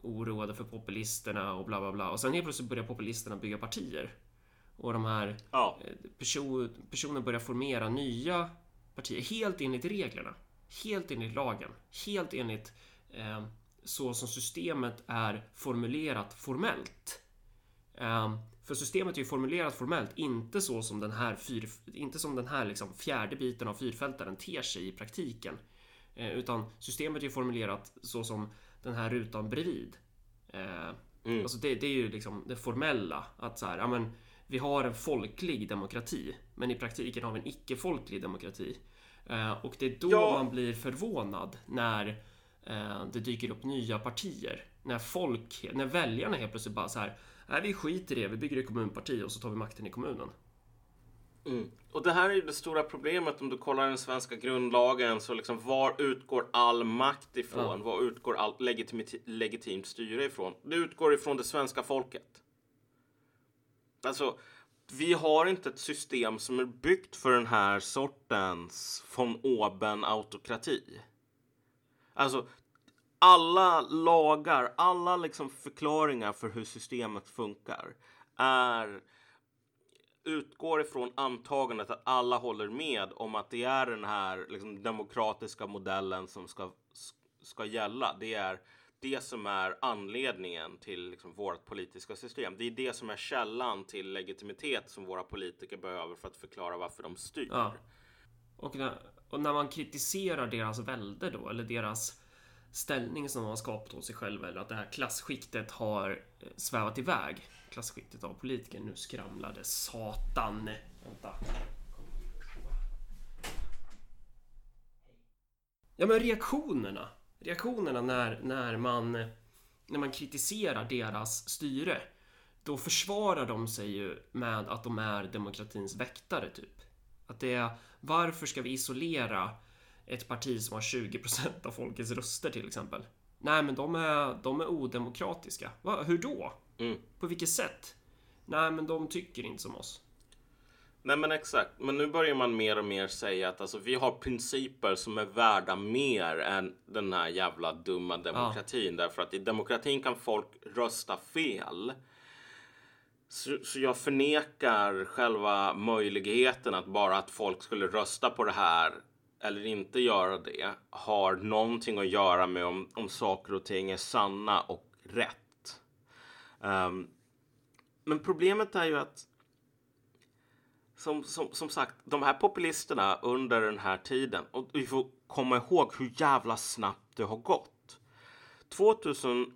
oroade för populisterna och bla bla bla. Och sen helt plötsligt börjar populisterna bygga partier. Och de här ja. Eh, person, personer börjar formera nya partier helt enligt reglerna. Helt enligt lagen. Helt enligt eh, så som systemet är formulerat formellt. Eh, för systemet är ju formulerat formellt, inte så som den här, fyr, inte som den här liksom fjärde biten av fyrfältaren ter sig i praktiken. Eh, utan systemet är ju formulerat så som den här rutan bredvid. Eh, mm. Alltså det, det, är ju liksom det formella. Att så här, ja men, vi har en folklig demokrati, men i praktiken har vi en icke-folklig demokrati. Eh, och det är då ja. man blir förvånad när eh, det dyker upp nya partier. När folk, när väljarna helt plötsligt bara så här, nej vi skiter i det, vi bygger ett kommunparti och så tar vi makten i kommunen. Mm. Och det här är ju det stora problemet om du kollar den svenska grundlagen. Så liksom, var utgår all makt ifrån? Ja. Var utgår allt legitimt, legitimt styre ifrån? Det utgår ifrån det svenska folket. Alltså, vi har inte ett system som är byggt för den här sortens von oben-autokrati. Alltså, alla lagar, alla liksom förklaringar för hur systemet funkar är utgår ifrån antagandet att alla håller med om att det är den här liksom, demokratiska modellen som ska, ska gälla. Det är det som är anledningen till liksom vårt politiska system. Det är det som är källan till legitimitet som våra politiker behöver för att förklara varför de styr. Ja. Och, när, och när man kritiserar deras välde då, eller deras ställning som de har skapat åt sig själva, eller att det här klasskiktet har eh, svävat iväg. Klasskiktet av politiker. Nu skramlade satan. Vänta. Ja men reaktionerna reaktionerna när, när, man, när man kritiserar deras styre. Då försvarar de sig ju med att de är demokratins väktare, typ. Att det är varför ska vi isolera ett parti som har 20% av folkets röster till exempel? Nej, men de är, de är odemokratiska. Va? Hur då? Mm. På vilket sätt? Nej, men de tycker inte som oss. Nej men exakt. Men nu börjar man mer och mer säga att alltså, vi har principer som är värda mer än den här jävla dumma demokratin. Därför att i demokratin kan folk rösta fel. Så, så jag förnekar själva möjligheten att bara att folk skulle rösta på det här eller inte göra det har någonting att göra med om, om saker och ting är sanna och rätt. Um, men problemet är ju att som, som, som sagt, de här populisterna under den här tiden, och vi får komma ihåg hur jävla snabbt det har gått. 2008,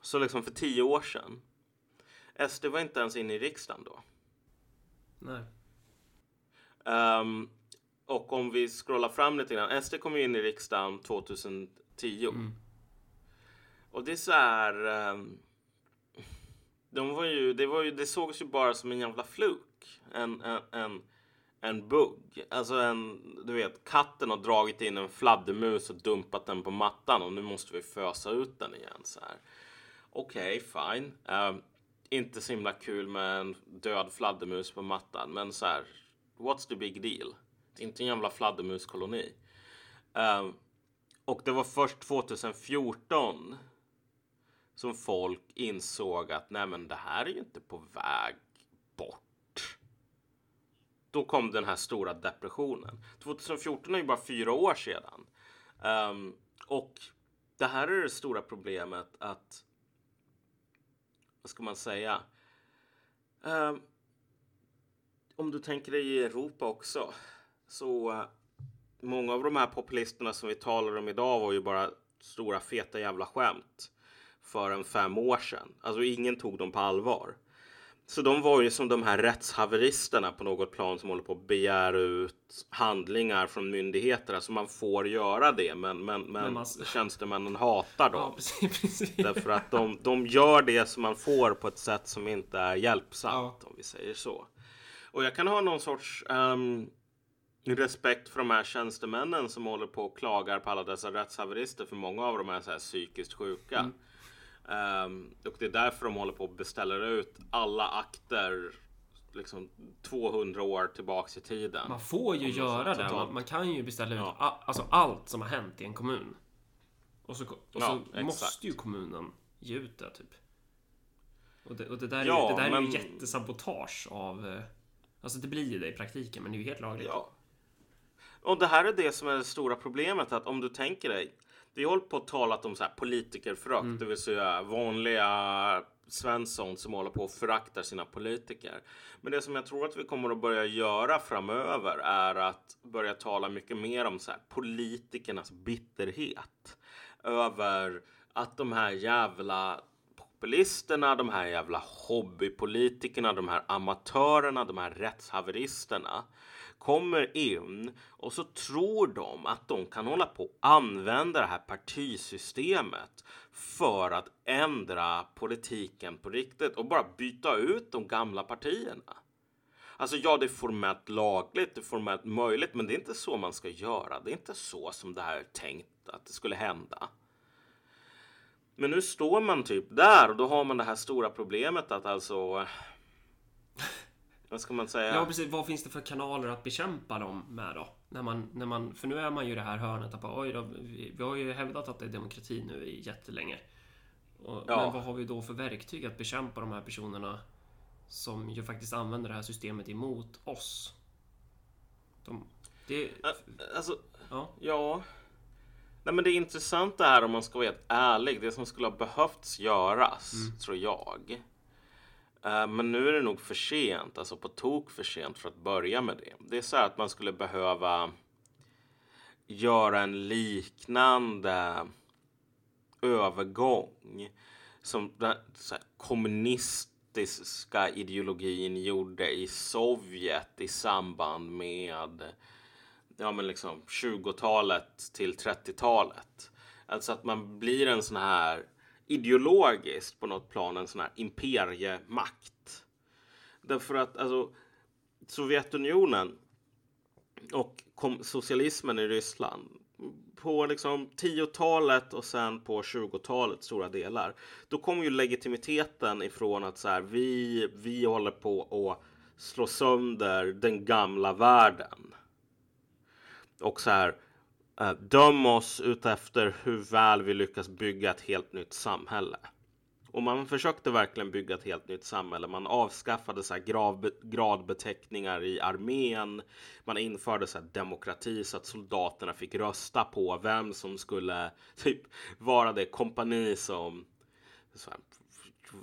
så liksom för tio år sedan, SD var inte ens inne i riksdagen då. Nej. Um, och om vi scrollar fram lite grann. SD kom in i riksdagen 2010. Mm. Och det är så här. Um, de var ju, det, var ju, det sågs ju bara som en jävla fluk. En, en, en, en bugg. Alltså en, du vet, katten har dragit in en fladdermus och dumpat den på mattan och nu måste vi fösa ut den igen så här. Okej, okay, fine. Um, inte så himla kul med en död fladdermus på mattan, men så här. What's the big deal? Det är inte en jävla fladdermuskoloni. Um, och det var först 2014 som folk insåg att nej men det här är ju inte på väg bort. Då kom den här stora depressionen. 2014 är ju bara fyra år sedan. Um, och det här är det stora problemet att vad ska man säga? Um, om du tänker dig i Europa också så uh, många av de här populisterna som vi talar om idag var ju bara stora feta jävla skämt för en fem år sedan. Alltså ingen tog dem på allvar. Så de var ju som de här rättshaveristerna på något plan som håller på att begära ut handlingar från myndigheter. Alltså man får göra det men, men, men man... tjänstemännen hatar dem. Ja, precis, precis. Därför att de, de gör det som man får på ett sätt som inte är hjälpsamt ja. om vi säger så. Och jag kan ha någon sorts um, respekt för de här tjänstemännen som håller på och klagar på alla dessa rättshaverister. För många av dem är så här psykiskt sjuka. Mm. Um, och det är därför de håller på att beställa ut alla akter liksom 200 år tillbaks i tiden. Man får ju göra det. Man, man, kan ju beställa ut ja. a, alltså allt som har hänt i en kommun. Och så, och så ja, måste ju kommunen ge ut det typ. Och det, och det där, ja, är, det där men... är ju jättesabotage av... Eh, alltså det blir ju det i praktiken men det är ju helt lagligt. Ja. Och det här är det som är det stora problemet att om du tänker dig vi har hållit på och talat om så här politikerförakt, mm. det vill säga vanliga Svensson som håller på och föraktar sina politiker. Men det som jag tror att vi kommer att börja göra framöver är att börja tala mycket mer om så här, politikernas bitterhet över att de här jävla populisterna, de här jävla hobbypolitikerna, de här amatörerna, de här rättshaveristerna kommer in och så tror de att de kan hålla på och använda det här partisystemet för att ändra politiken på riktigt och bara byta ut de gamla partierna. Alltså ja, det är formellt lagligt, det är formellt möjligt, men det är inte så man ska göra. Det är inte så som det här är tänkt att det skulle hända. Men nu står man typ där och då har man det här stora problemet att alltså vad ska man säga? Ja, precis. Vad finns det för kanaler att bekämpa dem med då? När man, när man, för nu är man ju i det här hörnet att bara, oj då, vi, vi har ju hävdat att det är demokrati nu i jättelänge. Och, ja. Men vad har vi då för verktyg att bekämpa de här personerna som ju faktiskt använder det här systemet emot oss? De, det... Alltså, ja. ja. Nej, men det intressanta är om man ska vara helt ärlig, det som skulle ha behövts göras, mm. tror jag, Eh, men nu är det nog för sent, alltså på tok för sent för att börja med det. Det är så här att man skulle behöva göra en liknande övergång som den här, kommunistiska ideologin gjorde i Sovjet i samband med ja, men liksom 20-talet till 30-talet. Alltså att man blir en sån här ideologiskt på något plan en sån här imperiemakt. Därför att alltså Sovjetunionen och socialismen i Ryssland på liksom 10-talet och sen på 20-talet stora delar. Då kommer ju legitimiteten ifrån att så här, vi, vi håller på och slå sönder den gamla världen. Och så här, Eh, döm oss utefter hur väl vi lyckas bygga ett helt nytt samhälle. Och man försökte verkligen bygga ett helt nytt samhälle. Man avskaffade så här grav, gradbeteckningar i armén. Man införde så demokrati så att soldaterna fick rösta på vem som skulle typ vara det kompani som här,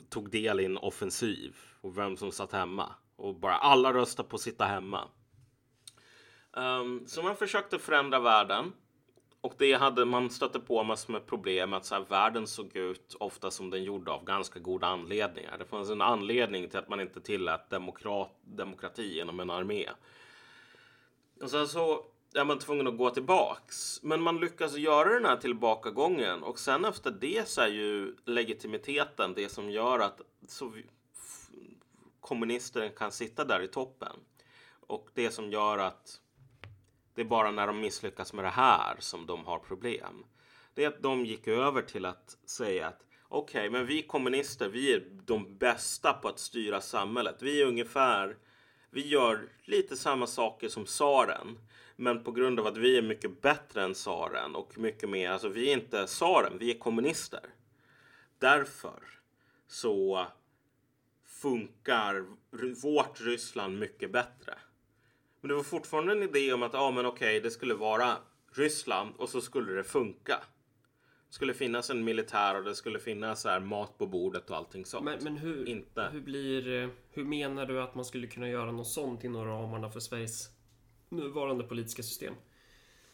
tog del i en offensiv och vem som satt hemma. Och bara alla röstade på att sitta hemma. Um, så man försökte förändra världen. Och det hade man stötte på massor med problem att så här, världen såg ut ofta som den gjorde av ganska goda anledningar. Det fanns en anledning till att man inte tillät demokrat, demokrati genom en armé. Och sen så är man tvungen att gå tillbaks. Men man lyckas göra den här tillbakagången och sen efter det så är ju legitimiteten det som gör att så kommunister kan sitta där i toppen. Och det som gör att det är bara när de misslyckas med det här som de har problem. Det är att de gick över till att säga att okej, okay, men vi kommunister, vi är de bästa på att styra samhället. Vi är ungefär, vi gör lite samma saker som tsaren. Men på grund av att vi är mycket bättre än tsaren och mycket mer, alltså vi är inte tsaren, vi är kommunister. Därför så funkar vårt Ryssland mycket bättre. Men det var fortfarande en idé om att ja, men okej, det skulle vara Ryssland och så skulle det funka. Det skulle finnas en militär och det skulle finnas här mat på bordet och allting sånt. Men, men hur, Inte. hur blir... Hur menar du att man skulle kunna göra något sånt inom ramarna för Sveriges nuvarande politiska system?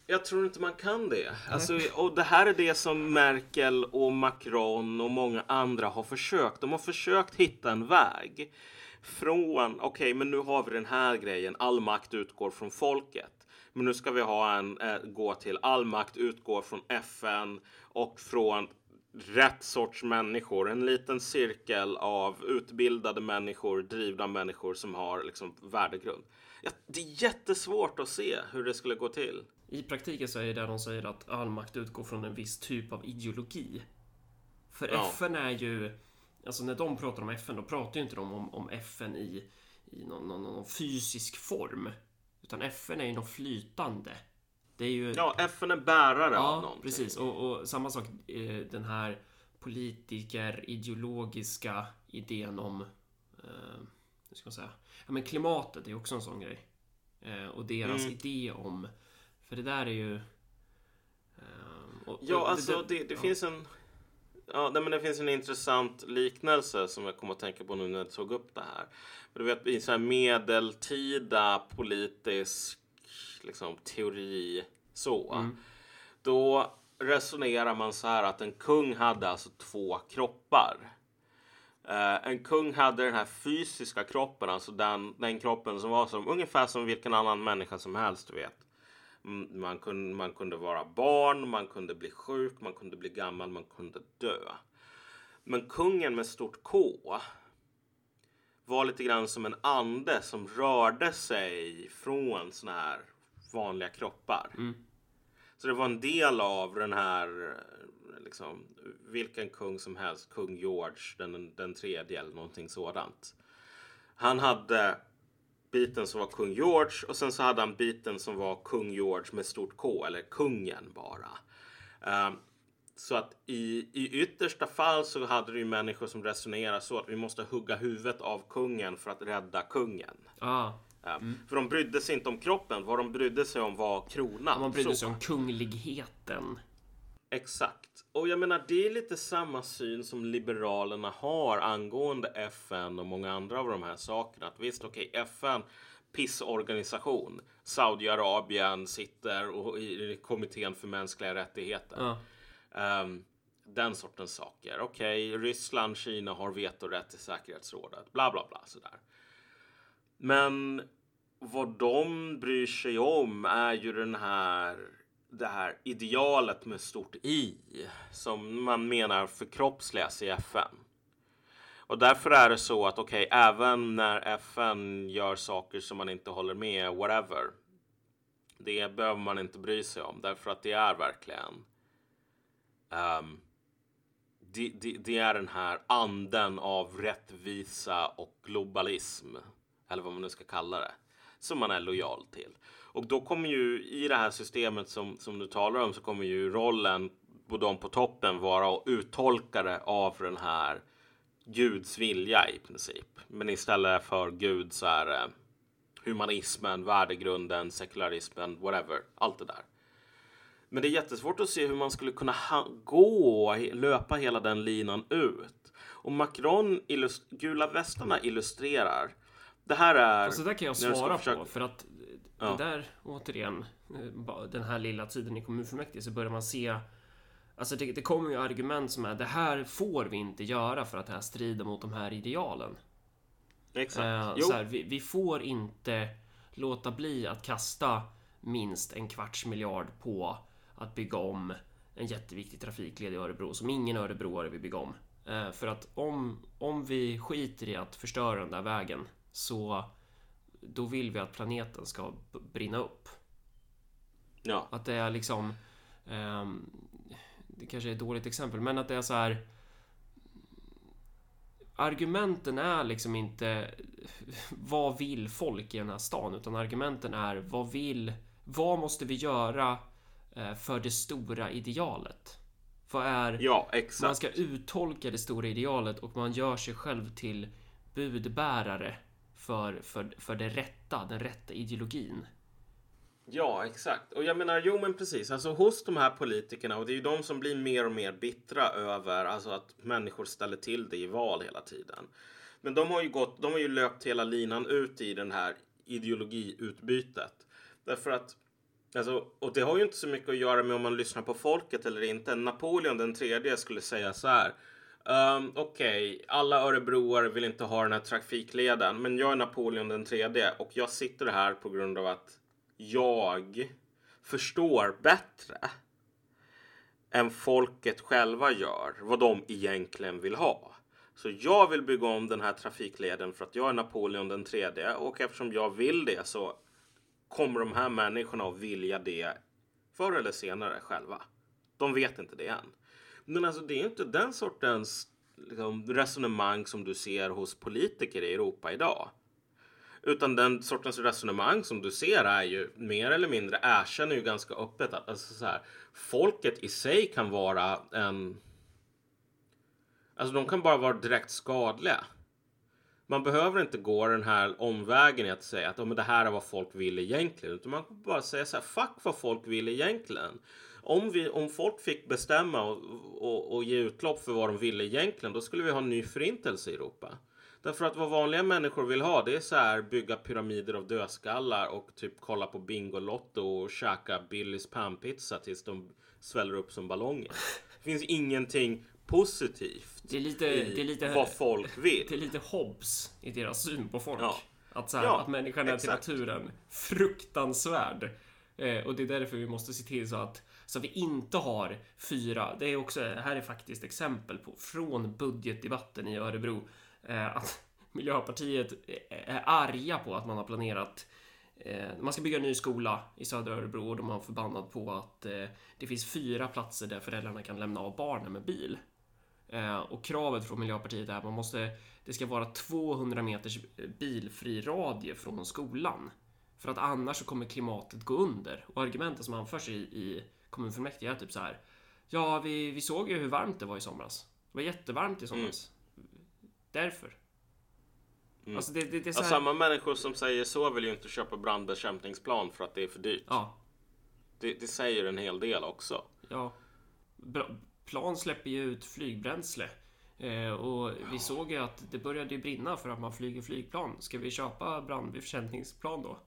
Jag tror inte man kan det. Alltså, och det här är det som Merkel och Macron och många andra har försökt. De har försökt hitta en väg från, okej, okay, men nu har vi den här grejen, all makt utgår från folket. Men nu ska vi ha en, äh, gå till all makt utgår från FN och från rätt sorts människor. En liten cirkel av utbildade människor, drivna människor som har liksom värdegrund. Ja, det är jättesvårt att se hur det skulle gå till. I praktiken så är det där de säger att all makt utgår från en viss typ av ideologi. För ja. FN är ju Alltså när de pratar om FN, då pratar ju inte de om, om FN i, i någon, någon, någon, fysisk form. Utan FN är ju något flytande. Det är ju... Ja, FN är bärare ja, av någonting. precis. Och, och samma sak, eh, den här politiker, ideologiska idén om... Eh, hur ska man säga? Ja, men klimatet är också en sån grej. Eh, och deras mm. idé om... För det där är ju... Eh, och, ja, och alltså det, det, det ja. finns en Ja, men det finns en intressant liknelse som jag kommer att tänka på nu när jag tog upp det här. du vet, i så här medeltida politisk liksom, teori så. Mm. Då resonerar man så här att en kung hade alltså två kroppar. Uh, en kung hade den här fysiska kroppen, alltså den, den kroppen som var som, ungefär som vilken annan människa som helst, du vet. Man kunde, man kunde vara barn, man kunde bli sjuk, man kunde bli gammal, man kunde dö. Men kungen med stort K var lite grann som en ande som rörde sig från såna här vanliga kroppar. Mm. Så det var en del av den här, liksom, vilken kung som helst, kung George den, den tredje eller någonting sådant. Han hade biten som var kung George och sen så hade han biten som var kung George med stort K eller kungen bara. Um, så att i, i yttersta fall så hade du ju människor som resonerade så att vi måste hugga huvudet av kungen för att rädda kungen. Ah. Mm. För de brydde sig inte om kroppen, vad de brydde sig om var kronan. Man brydde sig om kungligheten. Exakt. Och jag menar, det är lite samma syn som Liberalerna har angående FN och många andra av de här sakerna. Att visst, okej, okay, FN, pissorganisation. Saudiarabien sitter och i kommittén för mänskliga rättigheter. Ja. Um, den sortens saker. Okej, okay, Ryssland, Kina har vetorätt i säkerhetsrådet. Bla, bla, bla sådär. Men vad de bryr sig om är ju den här det här idealet med stort I som man menar förkroppsligas i FN. Och därför är det så att okej, okay, även när FN gör saker som man inte håller med, whatever. Det behöver man inte bry sig om därför att det är verkligen um, det, det, det, är den här anden av rättvisa och globalism eller vad man nu ska kalla det, som man är lojal till. Och då kommer ju i det här systemet som, som du talar om så kommer ju rollen på de på toppen vara uttolkare av den här Guds vilja i princip. Men istället för Gud så är det humanismen, värdegrunden, sekularismen, whatever. Allt det där. Men det är jättesvårt att se hur man skulle kunna gå, löpa hela den linan ut. Och Macron, gula västarna illustrerar. Det här är... Alltså det där kan jag svara försöka... på för att ja. det där återigen, eh, den här lilla tiden i kommunfullmäktige så börjar man se Alltså det, det kommer ju argument som är det här får vi inte göra för att det här strider mot de här idealen. Exakt. Eh, så här, vi, vi, får inte låta bli att kasta minst en kvarts miljard på att bygga om en jätteviktig trafikled i Örebro som ingen örebroare vill bygga om. Eh, för att om, om vi skiter i att förstöra den där vägen så då vill vi att planeten ska brinna upp. Ja. Att det är liksom um, det kanske är ett dåligt exempel, men att det är så här argumenten är liksom inte vad vill folk i den här stan, utan argumenten är vad vill, vad måste vi göra eh, för det stora idealet? Vad är... Ja, exakt. Man ska uttolka det stora idealet och man gör sig själv till budbärare för, för, för det rätta, den rätta ideologin. Ja, exakt. Och jag menar, jo men precis. Alltså hos de här politikerna, och det är ju de som blir mer och mer bittra över alltså, att människor ställer till det i val hela tiden. Men de har ju gått, de har ju löpt hela linan ut i den här ideologiutbytet. Därför att, alltså, och det har ju inte så mycket att göra med om man lyssnar på folket eller inte. Napoleon den tredje skulle säga så här. Um, Okej, okay. alla örebroare vill inte ha den här trafikleden, men jag är Napoleon den tredje och jag sitter här på grund av att jag förstår bättre än folket själva gör vad de egentligen vill ha. Så jag vill bygga om den här trafikleden för att jag är Napoleon den tredje och eftersom jag vill det så kommer de här människorna att vilja det förr eller senare själva. De vet inte det än. Men alltså det är inte den sortens liksom, resonemang som du ser hos politiker i Europa idag. Utan den sortens resonemang som du ser är ju mer eller mindre erkänner ju ganska öppet att alltså så här, folket i sig kan vara en... Alltså de kan bara vara direkt skadliga. Man behöver inte gå den här omvägen i att säga att oh, men det här är vad folk vill egentligen. Utan man kan bara säga så här, fuck vad folk vill egentligen. Om, vi, om folk fick bestämma och, och, och ge utlopp för vad de ville egentligen, då skulle vi ha en ny förintelse i Europa. Därför att vad vanliga människor vill ha det är så här bygga pyramider av dödskallar och typ kolla på Bingolotto och käka Billys panpizza tills de sväller upp som ballonger. Det finns ingenting positivt det är lite, i det är lite, vad folk vill. Det är lite Hobbes i deras syn på folk. Ja. Att, så här, ja, att människan är till naturen fruktansvärd. Eh, och det är därför vi måste se till så att så vi inte har fyra. Det är också, här är faktiskt exempel på från budgetdebatten i Örebro Eh, att Miljöpartiet är arga på att man har planerat eh, man ska bygga en ny skola i södra Örebro och de har förbannat på att eh, det finns fyra platser där föräldrarna kan lämna av barnen med bil. Eh, och kravet från Miljöpartiet är att man måste, det ska vara 200 meters eh, bilfri radie från skolan. För att annars så kommer klimatet gå under. Och argumenten som anförs i, i kommunfullmäktige är typ så här. Ja, vi, vi såg ju hur varmt det var i somras. Det var jättevarmt i somras. Mm. Därför. Mm. Alltså det, det, det här... Samma människor som säger så vill ju inte köpa brandbekämpningsplan för att det är för dyrt. Ja. Det, säger en hel del också. Ja. Plan släpper ju ut flygbränsle. Eh, och vi såg ju att det började brinna för att man flyger flygplan. Ska vi köpa brandbekämpningsplan då?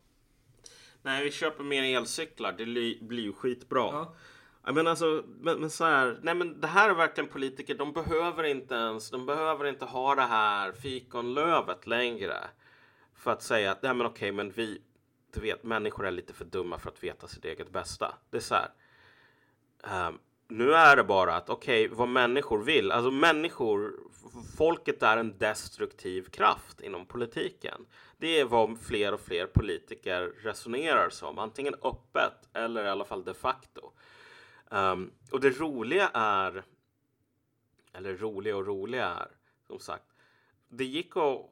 Nej, vi köper mer elcyklar. Det blir ju skitbra. Ja. Men alltså, men, men så här, nej men det här är verkligen politiker. De behöver inte ens, de behöver inte ha det här fikonlövet längre. För att säga att, nej men okej, men vi, du vet, människor är lite för dumma för att veta sitt eget bästa. Det är så här. Um, nu är det bara att, okej, okay, vad människor vill. Alltså människor, folket är en destruktiv kraft inom politiken. Det är vad fler och fler politiker resonerar som, antingen öppet eller i alla fall de facto. Um, och det roliga är, eller roliga och roliga är, som sagt, det gick att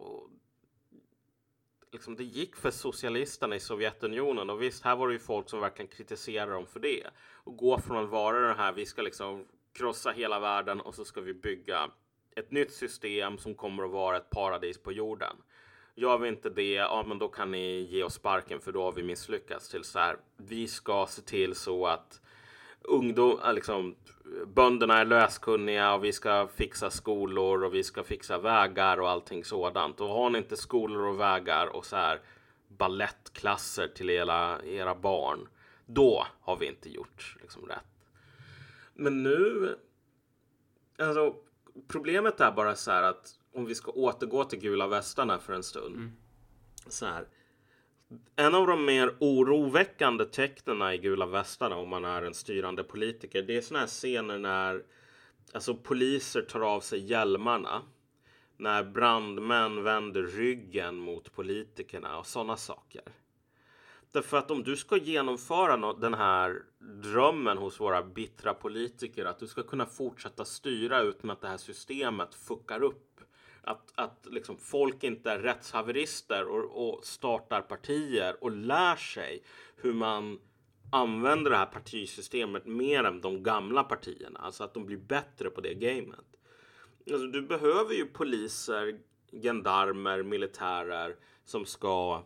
liksom, det gick för socialisterna i Sovjetunionen och visst, här var det ju folk som verkligen kritiserade dem för det och gå från att vara det här. Vi ska liksom krossa hela världen och så ska vi bygga ett nytt system som kommer att vara ett paradis på jorden. Gör vi inte det, ja men då kan ni ge oss sparken för då har vi misslyckats. Till så här, vi ska se till så att ungdom, liksom, bönderna är löskunniga och vi ska fixa skolor och vi ska fixa vägar och allting sådant. Och har ni inte skolor och vägar och så här ballettklasser till era, era barn, då har vi inte gjort liksom, rätt. Men nu, alltså problemet är bara så här att om vi ska återgå till gula västarna för en stund. Mm. Så här. En av de mer oroväckande tecknen i gula västarna om man är en styrande politiker. Det är sådana här scener när alltså, poliser tar av sig hjälmarna. När brandmän vänder ryggen mot politikerna och sådana saker. Därför att om du ska genomföra den här drömmen hos våra bittra politiker att du ska kunna fortsätta styra utan att det här systemet fuckar upp att, att liksom folk inte är rättshaverister och, och startar partier och lär sig hur man använder det här partisystemet mer än de gamla partierna. Alltså att de blir bättre på det gamet. Alltså, du behöver ju poliser, gendarmer, militärer som ska...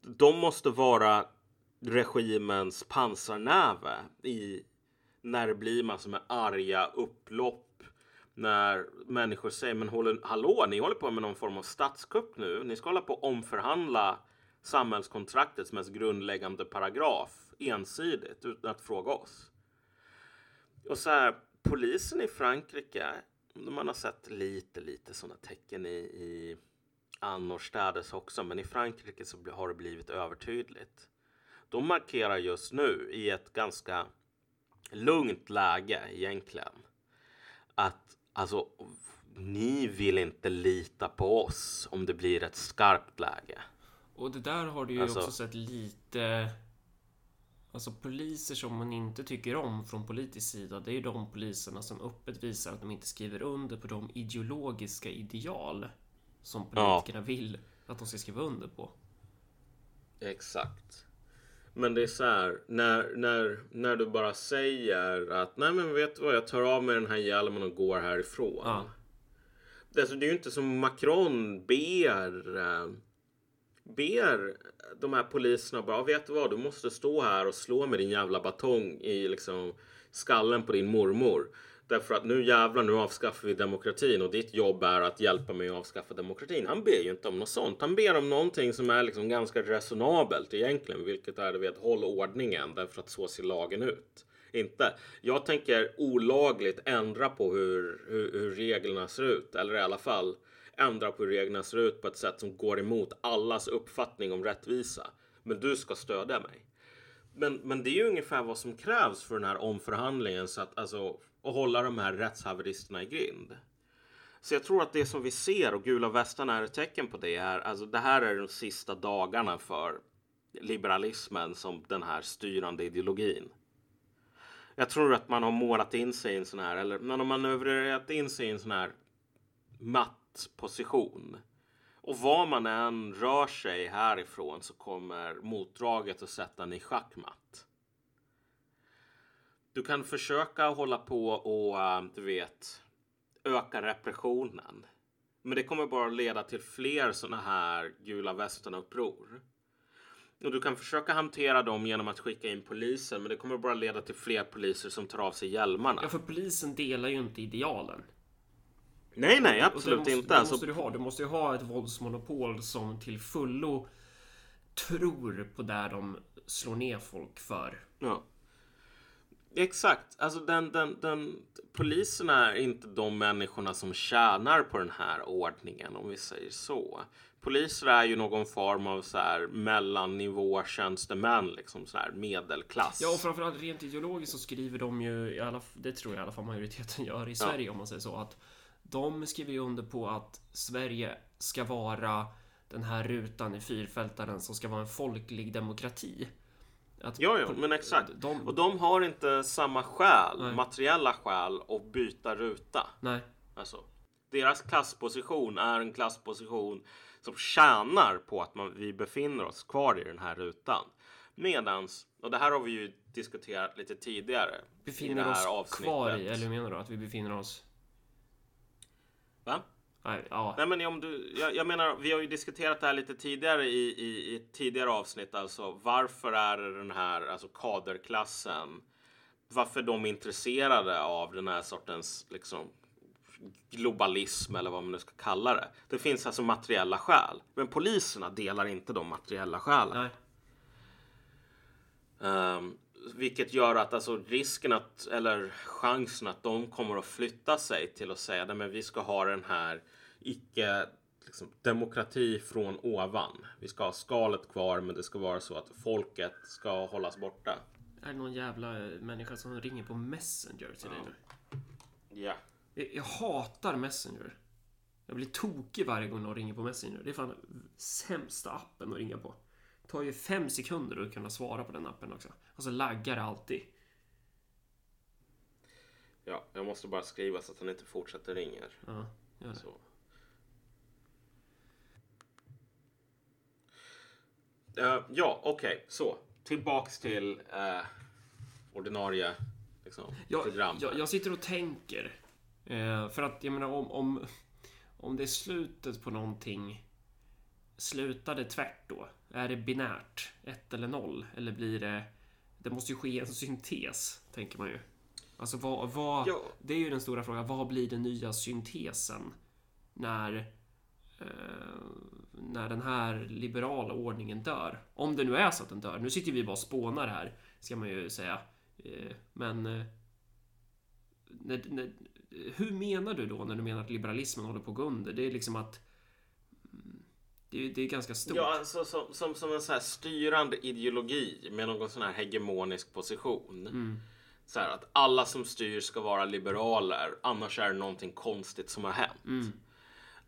De måste vara regimens pansarnäve i när det blir massor med arga upplopp när människor säger men håller, hallå, ni håller på med någon form av statskupp nu. Ni ska hålla på att omförhandla samhällskontraktets mest grundläggande paragraf ensidigt utan att fråga oss. Och så här, polisen i Frankrike, man har sett lite, lite sådana tecken i, i annorstädes också, men i Frankrike så har det blivit övertydligt. De markerar just nu i ett ganska lugnt läge egentligen att Alltså, ni vill inte lita på oss om det blir ett skarpt läge. Och det där har du ju alltså, också sett lite... Alltså poliser som man inte tycker om från politisk sida, det är de poliserna som öppet visar att de inte skriver under på de ideologiska ideal som politikerna ja. vill att de ska skriva under på. Exakt. Men det är så här, när, när, när du bara säger att nej men vet du vad, jag tar av mig den här hjälmen och går härifrån. Ja. Det, alltså, det är ju inte som Macron ber, äh, ber de här poliserna bara, vet du vad, du måste stå här och slå med din jävla batong i liksom skallen på din mormor. Därför att nu jävlar, nu avskaffar vi demokratin och ditt jobb är att hjälpa mig att avskaffa demokratin. Han ber ju inte om något sånt. Han ber om någonting som är liksom ganska resonabelt egentligen, vilket är du vet, håll ordningen därför att så ser lagen ut. Inte. Jag tänker olagligt ändra på hur, hur, hur reglerna ser ut, eller i alla fall ändra på hur reglerna ser ut på ett sätt som går emot allas uppfattning om rättvisa. Men du ska stödja mig. Men, men det är ju ungefär vad som krävs för den här omförhandlingen så att alltså och hålla de här rättshaveristerna i grind. Så jag tror att det som vi ser och gula västarna är ett tecken på det är alltså det här är de sista dagarna för liberalismen som den här styrande ideologin. Jag tror att man har målat in sig i en sån här, eller man har manövrerat in sig i en sån här matt position. Och var man än rör sig härifrån så kommer motdraget att sätta en i schackmatt. Du kan försöka hålla på och eh, du vet öka repressionen. Men det kommer bara leda till fler sådana här gula västern-uppror. Och du kan försöka hantera dem genom att skicka in polisen, men det kommer bara leda till fler poliser som tar av sig hjälmarna. Ja, för polisen delar ju inte idealen. Nej, nej, absolut måste, inte. Det måste du ha. Du måste ju ha ett våldsmonopol som till fullo tror på där de slår ner folk för. Ja. Exakt. Alltså den, den, den, polisen är inte de människorna som tjänar på den här ordningen, om vi säger så. Poliser är ju någon form av så här mellannivå tjänstemän, liksom så här medelklass. Ja, och framförallt rent ideologiskt så skriver de ju, i alla, det tror jag i alla fall majoriteten gör i Sverige ja. om man säger så, att de skriver ju under på att Sverige ska vara den här rutan i fyrfältaren som ska vara en folklig demokrati. Att ja, ja, men exakt. De... Och de har inte samma skäl, Nej. materiella skäl, att byta ruta. Nej. Alltså, Deras klassposition är en klassposition som tjänar på att man, vi befinner oss kvar i den här rutan. Medans, och det här har vi ju diskuterat lite tidigare. i Befinner det här oss kvar i, avsnittet. eller hur menar du? Att vi befinner oss... Va? Nej, ja. Nej, men om du, jag, jag menar, vi har ju diskuterat det här lite tidigare i, i, i tidigare avsnitt. Alltså, varför är den här alltså kaderklassen? Varför de är intresserade av den här sortens liksom, globalism eller vad man nu ska kalla det. Det finns alltså materiella skäl. Men poliserna delar inte de materiella skälen. Nej. Vilket gör att alltså risken att, eller chansen att de kommer att flytta sig till att säga att vi ska ha den här icke liksom, demokrati från ovan. Vi ska ha skalet kvar men det ska vara så att folket ska hållas borta. Är det någon jävla eh, människa som ringer på Messenger till dig nu? Ja. Jag, jag hatar Messenger. Jag blir tokig varje gång någon ringer på Messenger. Det är fan sämsta appen att ringa på. Tar ju fem sekunder att kunna svara på den appen också. Och så laggar alltid. ja, jag måste bara skriva så att han inte fortsätter ringa. Ja, gör det. Så. Eh, ja, okej, så tillbaks till eh, ordinarie liksom, Jag, program. jag, jag sitter och tänker. Eh, för att jag menar om, om, om det är slutet på någonting. Slutar det tvärt då? Är det binärt? Ett eller noll? Eller blir det... Det måste ju ske en syntes, tänker man ju. Alltså vad... vad Ja. Det är ju den stora frågan. Vad blir den nya syntesen? När... Eh, när den här liberala ordningen dör. Om det nu är så att den dör. Nu sitter vi bara och spånar här, ska man ju säga. Eh, men... Eh, när, när, hur menar du då när du menar att liberalismen håller på att gå under? Det är liksom att... Det är, det är ganska stort. Ja, alltså som, som, som en så här styrande ideologi med någon sån här hegemonisk position. Mm. Så här att alla som styr ska vara liberaler, annars är det någonting konstigt som har hänt. Mm.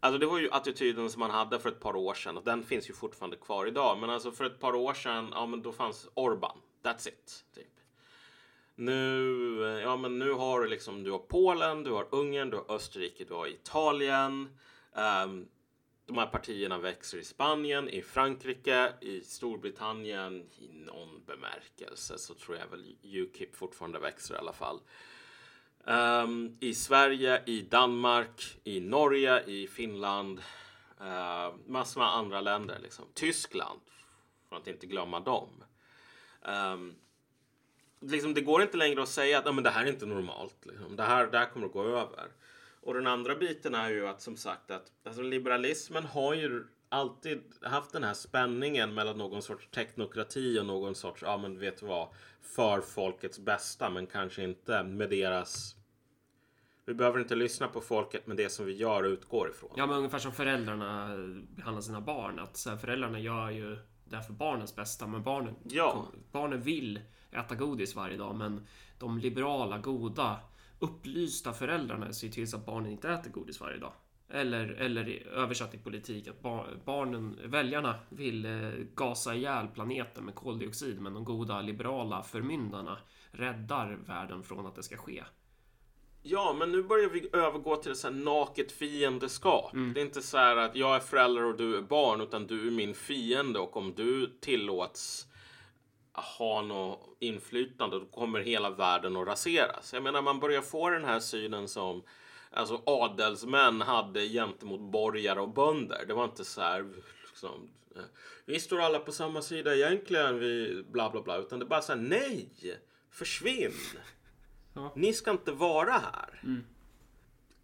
Alltså det var ju attityden som man hade för ett par år sedan och den finns ju fortfarande kvar idag. Men alltså för ett par år sedan, ja men då fanns Orban. That's it. Typ. Nu, ja men nu har du liksom, du har Polen, du har Ungern, du har Österrike, du har Italien. Ehm, de här partierna växer i Spanien, i Frankrike, i Storbritannien. I någon bemärkelse så tror jag väl Ukip fortfarande växer i alla fall. Um, I Sverige, i Danmark, i Norge, i Finland. Uh, massor med andra länder. Liksom. Tyskland, för att inte glömma dem. Um, liksom, det går inte längre att säga att men det här är inte normalt. Liksom. Det, här, det här kommer att gå över. Och den andra biten är ju att som sagt att alltså, liberalismen har ju alltid haft den här spänningen mellan någon sorts teknokrati och någon sorts, ja men vet du vad, för folkets bästa men kanske inte med deras vi behöver inte lyssna på folket men det som vi gör utgår ifrån. Ja, men ungefär som föräldrarna behandlar sina barn. Att så här, föräldrarna gör ju det här för barnens bästa, men barnen, Ja. barnen vill äta godis varje dag. Men de liberala, goda, upplysta föräldrarna ser till så att barnen inte äter godis varje dag. Eller, eller översatt i politik att bar, barnen, väljarna vill eh, gasa ihjäl planeten med koldioxid men de goda liberala förmyndarna räddar världen från att det ska ske. Ja, men nu börjar vi övergå till så här naket fiendeskap. Det är inte så här att jag är förälder och du är barn, utan du är min fiende och om du tillåts ha något inflytande då kommer hela världen att raseras. Jag menar, man börjar få den här synen som alltså adelsmän hade gentemot borgare och bönder. Det var inte så här liksom, eh, vi står alla på samma sida egentligen, vi bla bla bla, utan det är bara så här nej, försvinn. Ja. Ni ska inte vara här.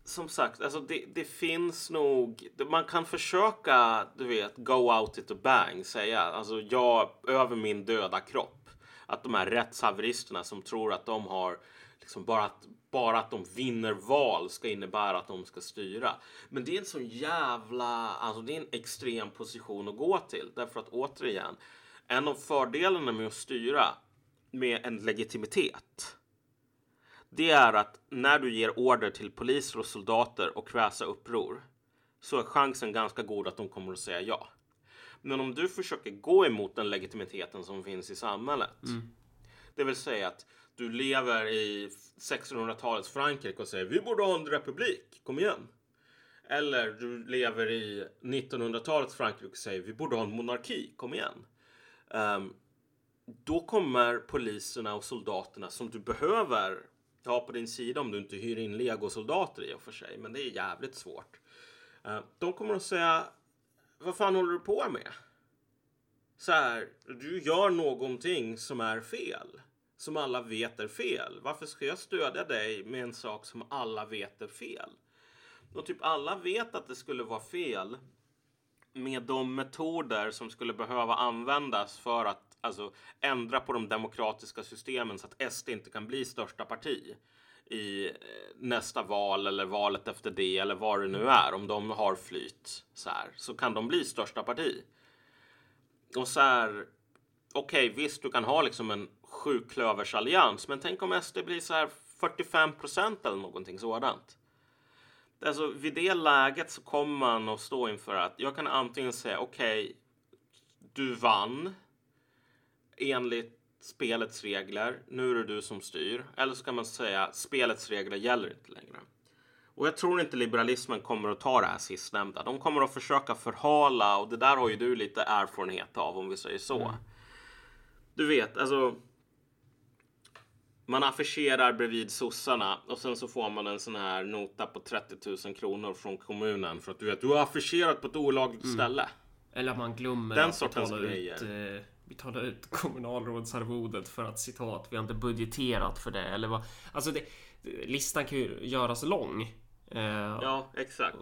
Som sagt, alltså det, det finns nog... Man kan försöka, du vet, go out it a bang. Säga, alltså jag över min döda kropp. Att de här rättshaveristerna som tror att de har... Liksom bara, att, bara att de vinner val ska innebära att de ska styra. Men det är en sån jävla... Alltså det är en extrem position att gå till. Därför att återigen, en av fördelarna med att styra med en legitimitet det är att när du ger order till poliser och soldater och kväsa uppror så är chansen ganska god att de kommer att säga ja. Men om du försöker gå emot den legitimiteten som finns i samhället. Det vill säga att du lever i 1600-talets Frankrike och säger vi borde ha en republik, kom igen. Eller du lever i 1900-talets Frankrike och säger vi borde ha en monarki, kom igen. Um, då kommer poliserna och soldaterna som du behöver ha på din sida om du inte hyr in legosoldater i och för sig. Men det är jävligt svårt. Eh, de kommer att säga vad fan håller du på med? Så här, du gör någonting som är fel. Som alla vet är fel. Varför ska jag stödja dig med en sak som alla vet är fel? Och typ alla vet att det skulle vara fel med de metoder som skulle behöva användas för att alltså, ändra på de demokratiska systemen så att SD inte kan bli största parti i eh, nästa val eller valet efter det eller vad det nu är. Om de har flyt så här så kan de bli största parti. Och så här. Okej, okay, visst, du kan ha liksom en sjuklöversallians, men tänk om SD blir så här 45 procent eller någonting sådant. Alltså vid det läget så kommer man att stå inför att jag kan antingen säga okej, okay, du vann enligt spelets regler. Nu är det du som styr. Eller så kan man säga spelets regler gäller inte längre. Och jag tror inte liberalismen kommer att ta det här sistnämnda. De kommer att försöka förhala och det där har ju du lite erfarenhet av om vi säger så. Mm. Du vet, alltså. Man affischerar bredvid sossarna och sen så får man en sån här nota på 30 000 kronor från kommunen för att du vet, du har affischerat på ett olagligt mm. ställe. Eller att man glömmer Den att betala ut eh betala ut kommunalrådsarvodet för att citat, vi har inte budgeterat för det eller vad. Alltså det, listan kan ju göras lång. Uh, ja, exakt.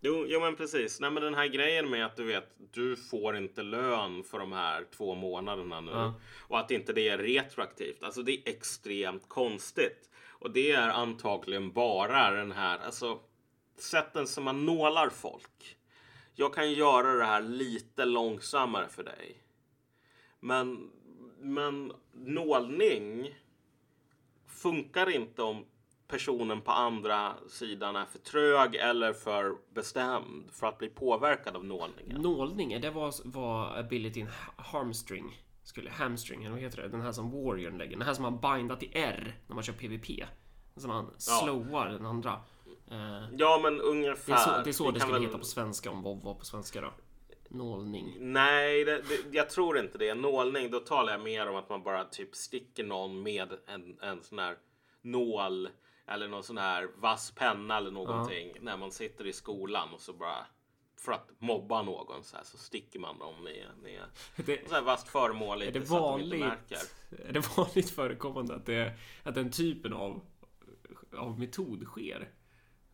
Jo, jo, men precis. Nej, men den här grejen med att du vet, du får inte lön för de här två månaderna nu uh. och att inte det är retroaktivt. Alltså, det är extremt konstigt och det är antagligen bara den här, alltså sätten som man nålar folk. Jag kan göra det här lite långsammare för dig. Men, men nålning funkar inte om personen på andra sidan är för trög eller för bestämd för att bli påverkad av nålningen. Nålning, det var vad abilityn harmstring skulle hamstring, eller vad heter det? Den här som Warrior lägger. Den här som man bindar till R när man kör PVP. Som man slowar ja. den andra. Ja, men ungefär. Det är så det, är så det skulle väl... heta på svenska om WoW var på svenska då. Nålning? Nej, det, det, jag tror inte det. Nålning, då talar jag mer om att man bara typ sticker någon med en, en sån här nål eller någon sån här vass penna eller någonting ja. när man sitter i skolan och så bara för att mobba någon så här så sticker man dem med, med det, så här vasst föremål är det vanligt, Är det vanligt förekommande att, det, att den typen av, av metod sker?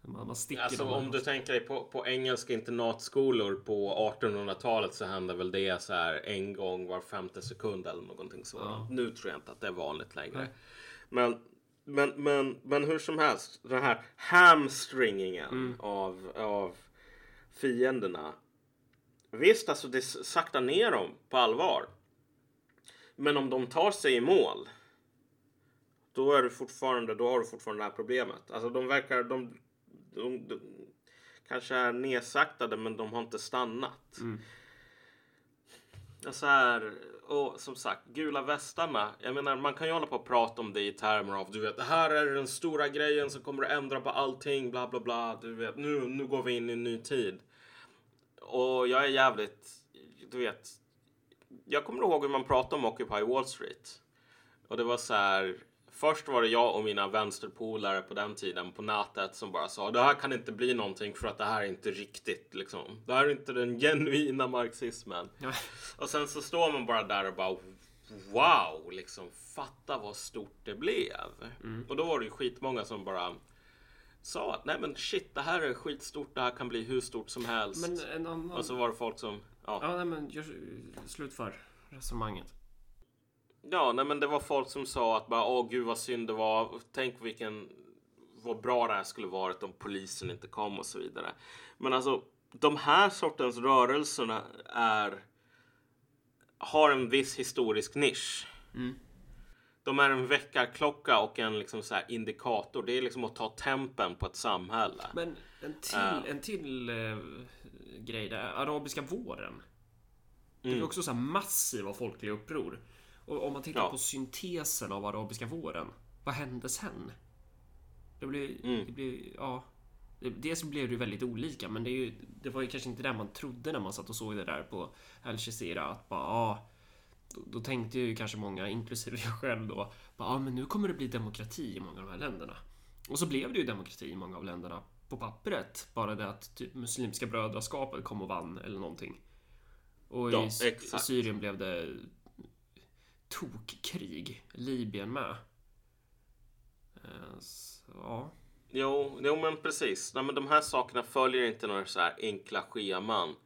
Man, man sticker alltså, om du tänker dig på, på engelska internatskolor på 1800-talet så hände väl det så här en gång var femte sekund eller någonting så. Ja. Nu tror jag inte att det är vanligt längre. Men, men, men, men hur som helst, den här hamstringingen mm. av, av fienderna. Visst, alltså det saktar ner dem på allvar. Men om de tar sig i mål. Då är du fortfarande, då har du fortfarande det här problemet. Alltså de verkar, de, de, de kanske är nedsaktade men de har inte stannat. Mm. Så här, och som sagt, gula västarna. Jag menar, man kan ju hålla på och prata om det i termer av du vet, det här är den stora grejen som kommer att ändra på allting, bla bla bla. Du vet, nu, nu går vi in i en ny tid. Och jag är jävligt, du vet. Jag kommer ihåg hur man pratade om Occupy Wall Street. Och det var så här, Först var det jag och mina vänsterpolare på den tiden på nätet som bara sa det här kan inte bli någonting för att det här är inte riktigt liksom. Det här är inte den genuina marxismen. Och sen så står man bara där och bara wow, liksom fatta vad stort det blev. Mm. Och då var det ju skitmånga som bara sa att nej men shit, det här är skitstort, det här kan bli hur stort som helst. Annan... Och så var det folk som, ja. Ja, nej men gör slut för resonemanget. Ja, nej men det var folk som sa att bara åh gud vad synd det var. Tänk vilken vad bra det här skulle varit om polisen inte kom och så vidare. Men alltså de här sortens rörelserna är har en viss historisk nisch. Mm. De är en väckarklocka och en liksom så indikator. Det är liksom att ta tempen på ett samhälle. Men en till, uh. en till uh, grej där. Arabiska våren. Det är mm. också så massiva folkliga uppror. Och om man tittar ja. på syntesen av arabiska våren. Vad hände sen? Det blir, mm. det blir, ja. Dels blev det väldigt olika, men det, ju, det var ju kanske inte det man trodde när man satt och såg det där på Al Jazeera. Att bara, ah, då, då, tänkte ju kanske många, inklusive jag själv då, bara, ah, men nu kommer det bli demokrati i många av de här länderna. Och så blev det ju demokrati i många av länderna på pappret. Bara det att typ Muslimska brödraskapet kom och vann eller någonting. Och ja, i exakt. Syrien blev det tokkrig. Libyen med. Eh, så, ja. Jo, jo, men precis. Nej, men de här sakerna följer inte några så här enkla scheman.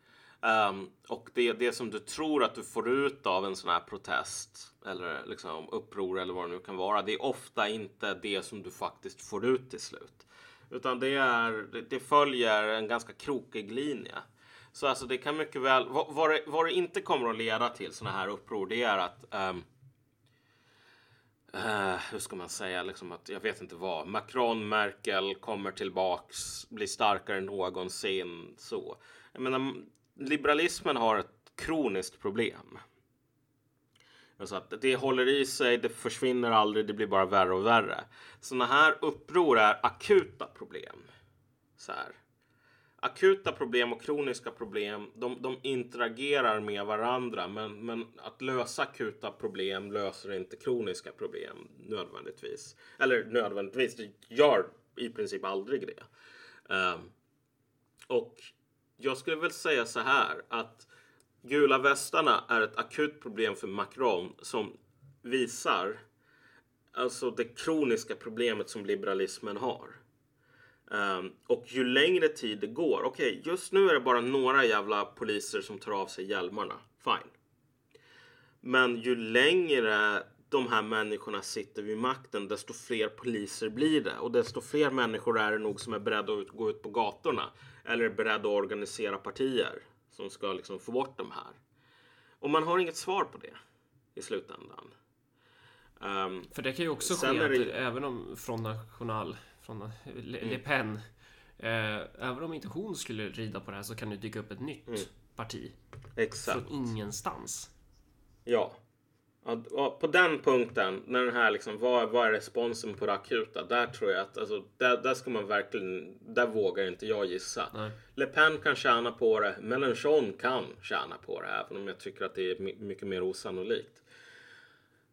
Um, och det, det som du tror att du får ut av en sån här protest eller liksom uppror eller vad det nu kan vara. Det är ofta inte det som du faktiskt får ut till slut. Utan det, är, det följer en ganska krokig linje. Så alltså det kan mycket väl, vad, vad, det, vad det inte kommer att leda till sådana här uppror, det är att um, uh, hur ska man säga, liksom att jag vet inte vad. Macron, Merkel kommer tillbaks, blir starkare än någonsin. Så. Jag menar, liberalismen har ett kroniskt problem. Alltså att det håller i sig, det försvinner aldrig, det blir bara värre och värre. Sådana här uppror är akuta problem. Så här. Akuta problem och kroniska problem, de, de interagerar med varandra. Men, men att lösa akuta problem löser inte kroniska problem nödvändigtvis. Eller nödvändigtvis, det gör i princip aldrig det. Um, och jag skulle väl säga så här att Gula västarna är ett akut problem för Macron som visar alltså det kroniska problemet som liberalismen har. Um, och ju längre tid det går, okej okay, just nu är det bara några jävla poliser som tar av sig hjälmarna, fine. Men ju längre de här människorna sitter vid makten, desto fler poliser blir det. Och desto fler människor är det nog som är beredda att gå ut på gatorna. Eller är beredda att organisera partier som ska liksom få bort de här. Och man har inget svar på det i slutändan. Um, För det kan ju också ske det... även om från National, från Le, mm. Le Pen, eh, även om inte hon skulle rida på det här så kan det dyka upp ett nytt mm. parti. Exakt. Från ingenstans. Ja. Ja, på den punkten, när den här liksom, vad, vad är responsen på det akuta? Där tror jag att, alltså, där, där ska man verkligen, där vågar inte jag gissa. Nej. Le Pen kan tjäna på det, Mélenchon kan tjäna på det, även om jag tycker att det är mycket mer osannolikt.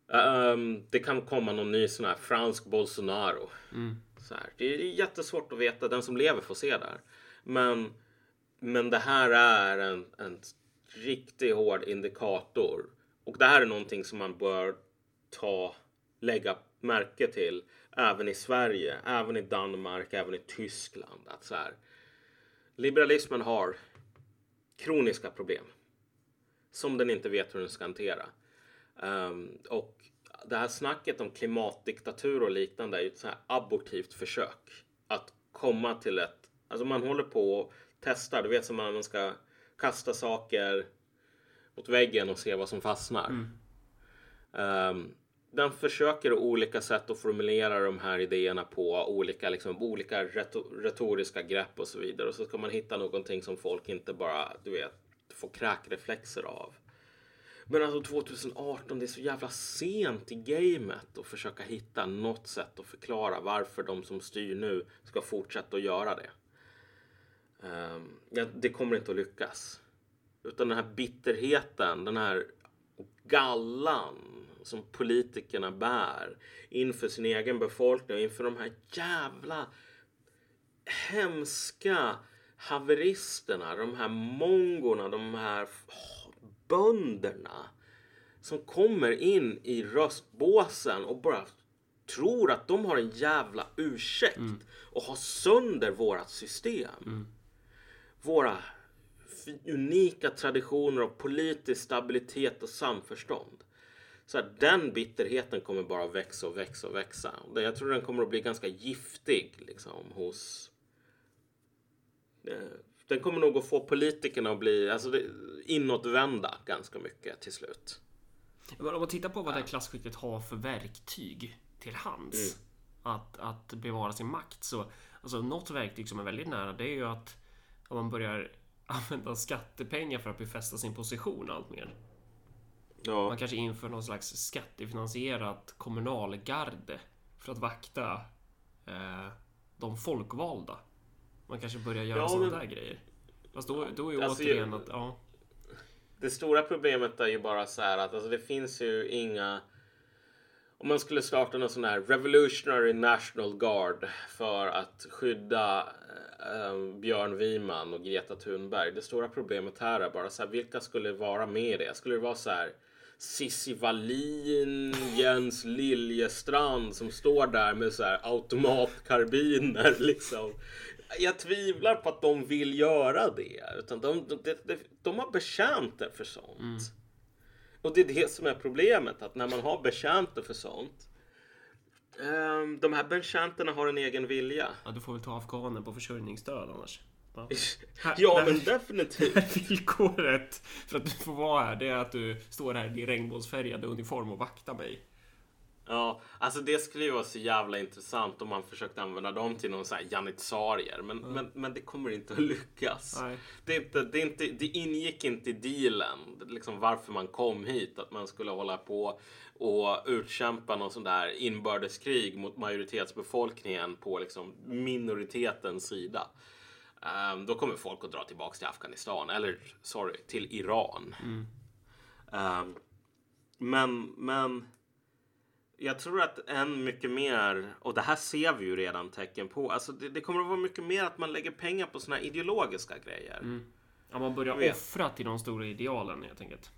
Um, det kan komma någon ny sån här fransk Bolsonaro. Mm. Så här. Det är jättesvårt att veta, den som lever får se där. Men, men det här är en, en riktigt hård indikator och det här är någonting som man bör ta, lägga märke till även i Sverige, även i Danmark, även i Tyskland. Att så här, liberalismen har kroniska problem som den inte vet hur den ska hantera. Um, och det här snacket om klimatdiktatur och liknande är ju ett så här abortivt försök att komma till ett... Alltså man håller på och testar. Du vet som man ska kasta saker mot väggen och se vad som fastnar. Mm. Um, den försöker olika sätt att formulera de här idéerna på olika, liksom, olika retoriska grepp och så vidare. Och så ska man hitta någonting som folk inte bara, du vet, får kräkreflexer av. Men alltså 2018, det är så jävla sent i gamet att försöka hitta något sätt att förklara varför de som styr nu ska fortsätta att göra det. Um, ja, det kommer inte att lyckas. Utan den här bitterheten, den här gallan som politikerna bär inför sin egen befolkning och inför de här jävla hemska haveristerna, de här mongorna, de här bönderna som kommer in i röstbåsen och bara tror att de har en jävla ursäkt mm. och har sönder vårat system. Mm. Våra unika traditioner av politisk stabilitet och samförstånd. Så här, den bitterheten kommer bara växa och växa och växa. Jag tror den kommer att bli ganska giftig liksom, hos... Eh, den kommer nog att få politikerna att bli alltså, inåtvända ganska mycket till slut. Om man tittar på vad det klasskiktet har för verktyg till hands mm. att, att bevara sin makt så alltså något verktyg som är väldigt nära det är ju att om man börjar använda skattepengar för att befästa sin position allt mer. Ja. Man kanske inför någon slags skattefinansierat kommunalgarde för att vakta eh, de folkvalda. Man kanske börjar göra Ja, sådana men- där grejer. Fast då, då är ju Alltså, återigen att, ja. Det stora problemet är ju bara så här att alltså, det finns ju inga... Om man skulle starta någon sån här Revolutionary National Guard för att skydda eh, Björn Wiman och Greta Thunberg. Det stora problemet här är bara så här, vilka skulle vara med i det? Skulle det vara så här Cissi Wallin, Jens Liljestrand som står där med så här automatkarbiner liksom. Jag tvivlar på att de vill göra det. Utan de, de, de, de har betjänter för sånt. Och det är det som är problemet. Att när man har betjänter för sånt. ehm, de här betjänterna har en egen vilja. ja, du får väl ta afghanen på försörjningsstöd annars. Ja. Här- Ja, men definitivt. Villkoret för att du får vara här, det är att du står här i regnbågsfärgade uniform och vaktar mig. Ja, alltså det skulle ju vara så jävla intressant om man försökte använda dem till någon sån här janitsarier. Men, men, men det kommer inte att lyckas. Nej. Det, är inte, det, är inte, det ingick inte i dealen, liksom varför man kom hit. Att man skulle hålla på och utkämpa någon sån där inbördeskrig mot majoritetsbefolkningen på liksom minoritetens sida. Ehm, då kommer folk att dra tillbaka till Afghanistan, eller sorry, till Iran. Ehm, men, men jag tror att än mycket mer, och det här ser vi ju redan tecken på, alltså det, det kommer att vara mycket mer att man lägger pengar på såna här ideologiska grejer. Ja, man börjar Jag offra till de stora idealen helt enkelt.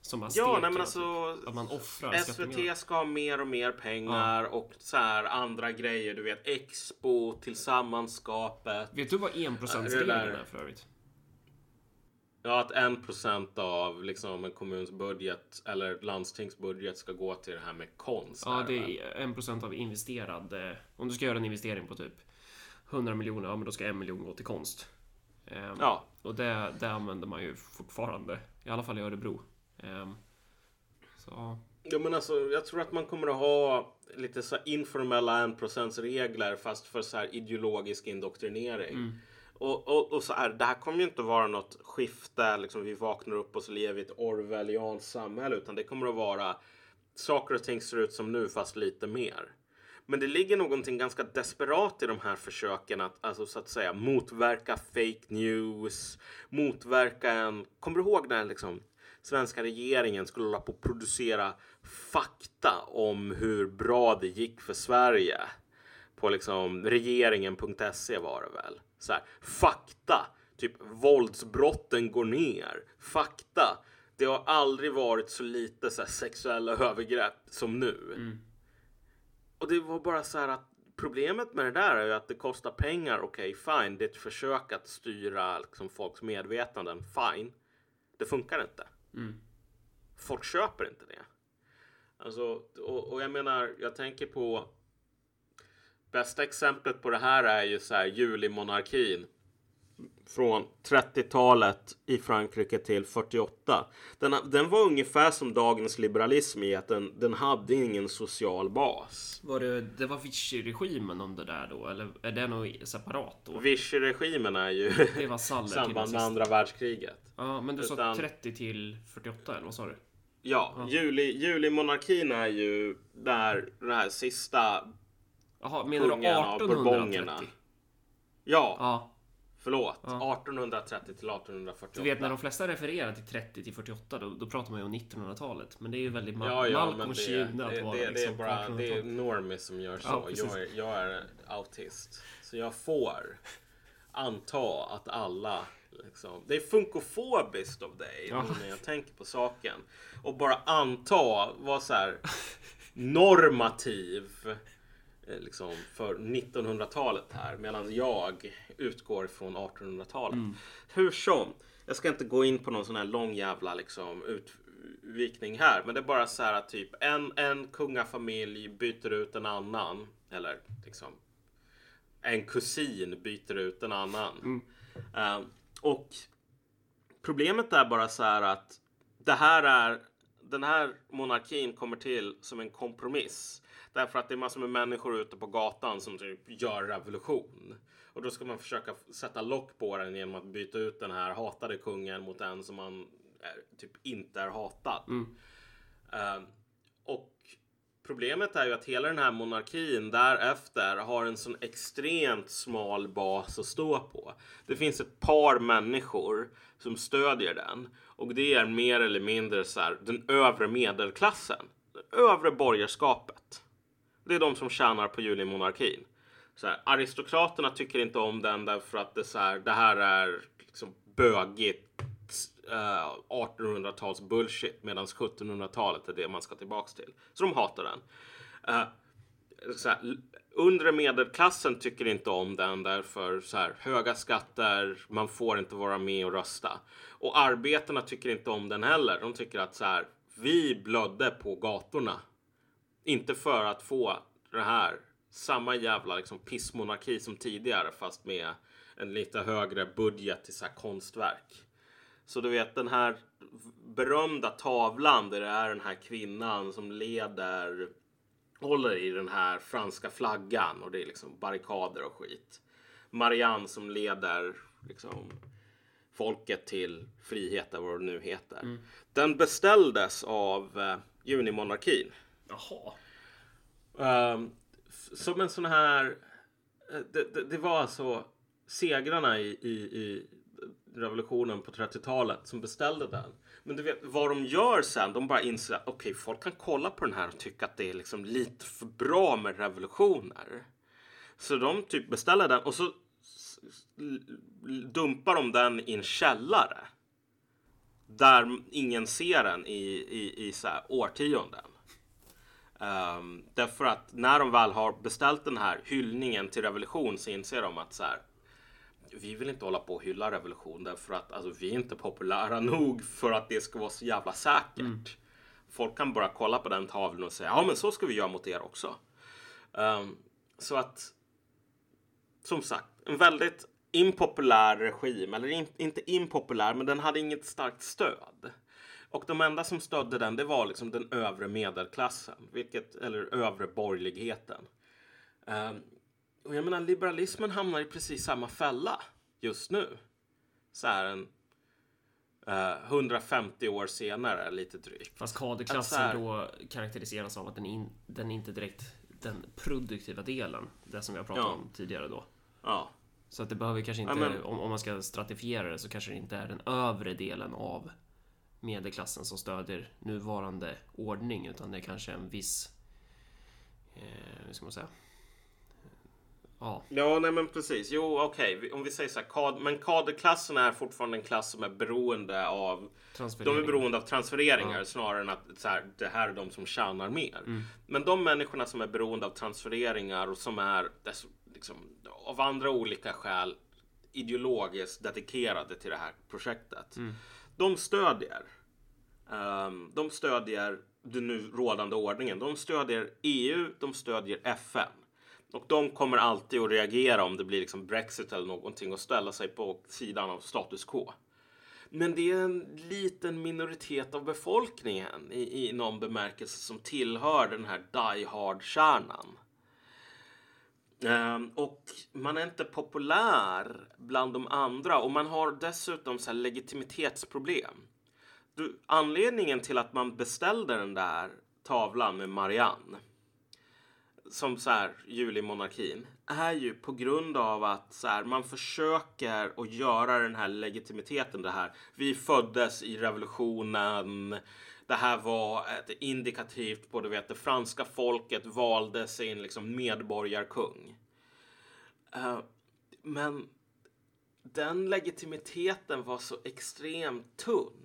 Som man Ja, nej men typ. alltså Att man offrar. SVT ska ha mer och mer pengar och så här andra grejer, du vet Expo, Tillsammanskapet. Vet du vad Ja, enprocentsregeln där- är för övrigt? Ja, att en procent av liksom en kommuns budget eller landstingsbudget ska gå till det här med konst. Ja, det är en procent av investerad. eh, Om du ska göra en investering på typ 100 miljoner, ja men då ska en miljon gå till konst. Ehm, Ja, Och det, det använder man ju fortfarande. I alla fall i Örebro. Ehm, så ja. Men alltså, jag tror att man kommer att ha lite så informella 1%-regler fast för så här ideologisk indoktrinering. Och, och, och så här, det här kommer ju inte vara något skifte, liksom vi vaknar upp och så lever vi i ett Orwellianskt samhälle, utan det kommer att vara saker och ting ser ut som nu fast lite mer. Men det ligger någonting ganska desperat i de här försöken att, alltså, så att säga, motverka fake news, motverka en... Kommer du ihåg när liksom, svenska regeringen skulle hålla på att producera fakta om hur bra det gick för Sverige? På liksom regeringen.se var det väl? Så här, fakta! Typ våldsbrotten går ner. Fakta! Det har aldrig varit så lite så här, sexuella övergrepp som nu. Och det var bara så här att problemet med det där är ju att det kostar pengar. Okej, fine. Det är ett försök att styra liksom, folks medvetanden. Fine. Det funkar inte. Folk köper inte det. Alltså, och, och jag menar, jag tänker på Bästa exemplet på det här är ju så här julimonarkin. Från 30-talet i Frankrike till 48. Den, den var ungefär som dagens liberalism i att den, den hade ingen social bas. Var det, det var Vichy-regimen under där då? Eller är det något separat då? Vichy-regimen är ju Det var samband med andra världskriget. Ja, men du sa Utan- 30 till 48 eller vad sa du? Ja, juli, julimonarkin är ju där den här sista Jaha, menar du kungen av 1830? bourbonerna. Ja, Ja, förlåt. Ja. 1830 till 1848. du vet när de flesta refererar till 30 till 48 då, då pratar man ju om 1900-talet. Men det är ju väldigt ma- Ja, ja, Malcolm det, det, att vara det, det är liksom på bara det är 1800-talet. normis som gör så. Ja, jag, är, jag är autist. Så jag får anta att alla liksom, Det är funkofobiskt av dig Ja. när jag tänker på saken. Och bara anta, vara så här normativ liksom, för 1900-talet här. Medan jag utgår från 1800-talet. Hur som. Jag ska inte gå in på någon sån här lång jävla liksom, utvikning här. Men det är bara så här att typ en, en kungafamilj byter ut en annan. Eller liksom en kusin byter ut en annan. Eh, och problemet är bara så här att det här är den här monarkin kommer till som en kompromiss. Därför att det är massor med människor ute på gatan som typ gör revolution. Och då ska man försöka sätta lock på den genom att byta ut den här hatade kungen mot en som man är, typ inte är hatad. Eh, och problemet är ju att hela den här monarkin därefter har en sån extremt smal bas att stå på. Det finns ett par människor som stödjer den och det är mer eller mindre så här, den övre medelklassen. Det övre borgerskapet. Det är de som tjänar på julimonarkin. Så här, aristokraterna tycker inte om den därför att det, så här, det här är liksom bögigt eh, uh, 1800-tals bullshit medan 1700-talet är det man ska tillbaks till. Så de hatar den. Uh, så här, undre medelklassen tycker inte om den därför så här, höga skatter, man får inte vara med och rösta. Och arbetarna tycker inte om den heller. De tycker att så här, vi blödde på gatorna. Inte för att få det här samma jävla liksom, pissmonarki som tidigare fast med en lite högre budget till så här konstverk. Så du vet den här berömda tavlan där det är den här kvinnan som leder håller i den här franska flaggan och det är liksom barrikader och skit. Marianne som leder liksom folket till frihet, vad det nu heter. Mm. Den beställdes av eh, Junimonarkin. Jaha. Um, som en sån här... Eh, det, det, det, var alltså segrarna i, i, i revolutionen på 30-talet som beställde den. Men du vet vad de gör sen? De bara inser att okej, okay, folk kan kolla på den här och tycka att det är liksom lite för bra med revolutioner. Så de typ beställer den och så dumpar de den i en källare. Där ingen ser den i, i, i så här årtionden. Um, därför att när de väl har beställt den här hyllningen till revolution så inser de att så här, vi vill inte hålla på och hylla revolution därför att alltså, vi är inte populära nog för att det ska vara så jävla säkert. Mm. Folk kan bara kolla på den tavlan och säga ja men så ska vi göra mot er också. Um, så att som sagt, en väldigt impopulär regim, eller in, inte impopulär, men den hade inget starkt stöd. Och de enda som stödde den, det var liksom den övre medelklassen, vilket, eller övre borgerligheten. Um, och jag menar, liberalismen hamnar i precis samma fälla just nu. Så här en uh, 150 år senare, lite drygt. Fast kaderklassen här... då karaktäriseras av att den, in, den inte direkt den produktiva delen, det som vi har pratat ja. om tidigare då. Ja. Så att det behöver kanske inte, ja, men... om, om man ska stratifiera det så kanske det inte är den övre delen av medelklassen som stödjer nuvarande ordning utan det är kanske en viss, eh, hur ska man säga, Ja. ja, nej men precis. Jo, okej. Okay. Om vi säger så här, kad men kaderklassen är fortfarande en klass som är beroende av De är beroende av transfereringar ja. snarare än att så här, det här är de som tjänar mer. Mm. Men de människorna som är beroende av transfereringar och som är liksom, av andra olika skäl ideologiskt dedikerade till det här projektet. Mm. De stödjer. Um, de stödjer den nu rådande ordningen. De stödjer EU, de stödjer FN. Och de kommer alltid att reagera om det blir liksom Brexit eller någonting och ställa sig på sidan av status quo. Men det är en liten minoritet av befolkningen i, i någon bemärkelse som tillhör den här die hard-kärnan. Um, ehm, och man är inte populär bland de andra och man har dessutom så legitimitetsproblem. Du, anledningen till att man beställde den där tavlan med Marianne som så här julimonarkin är ju på grund av att så här, man försöker att göra den här legitimiteten. Det här. Vi föddes i revolutionen. Det här var ett indikativt på du vet, det franska folket valde sin liksom, medborgarkung. Uh, men den legitimiteten var så extremt tunn.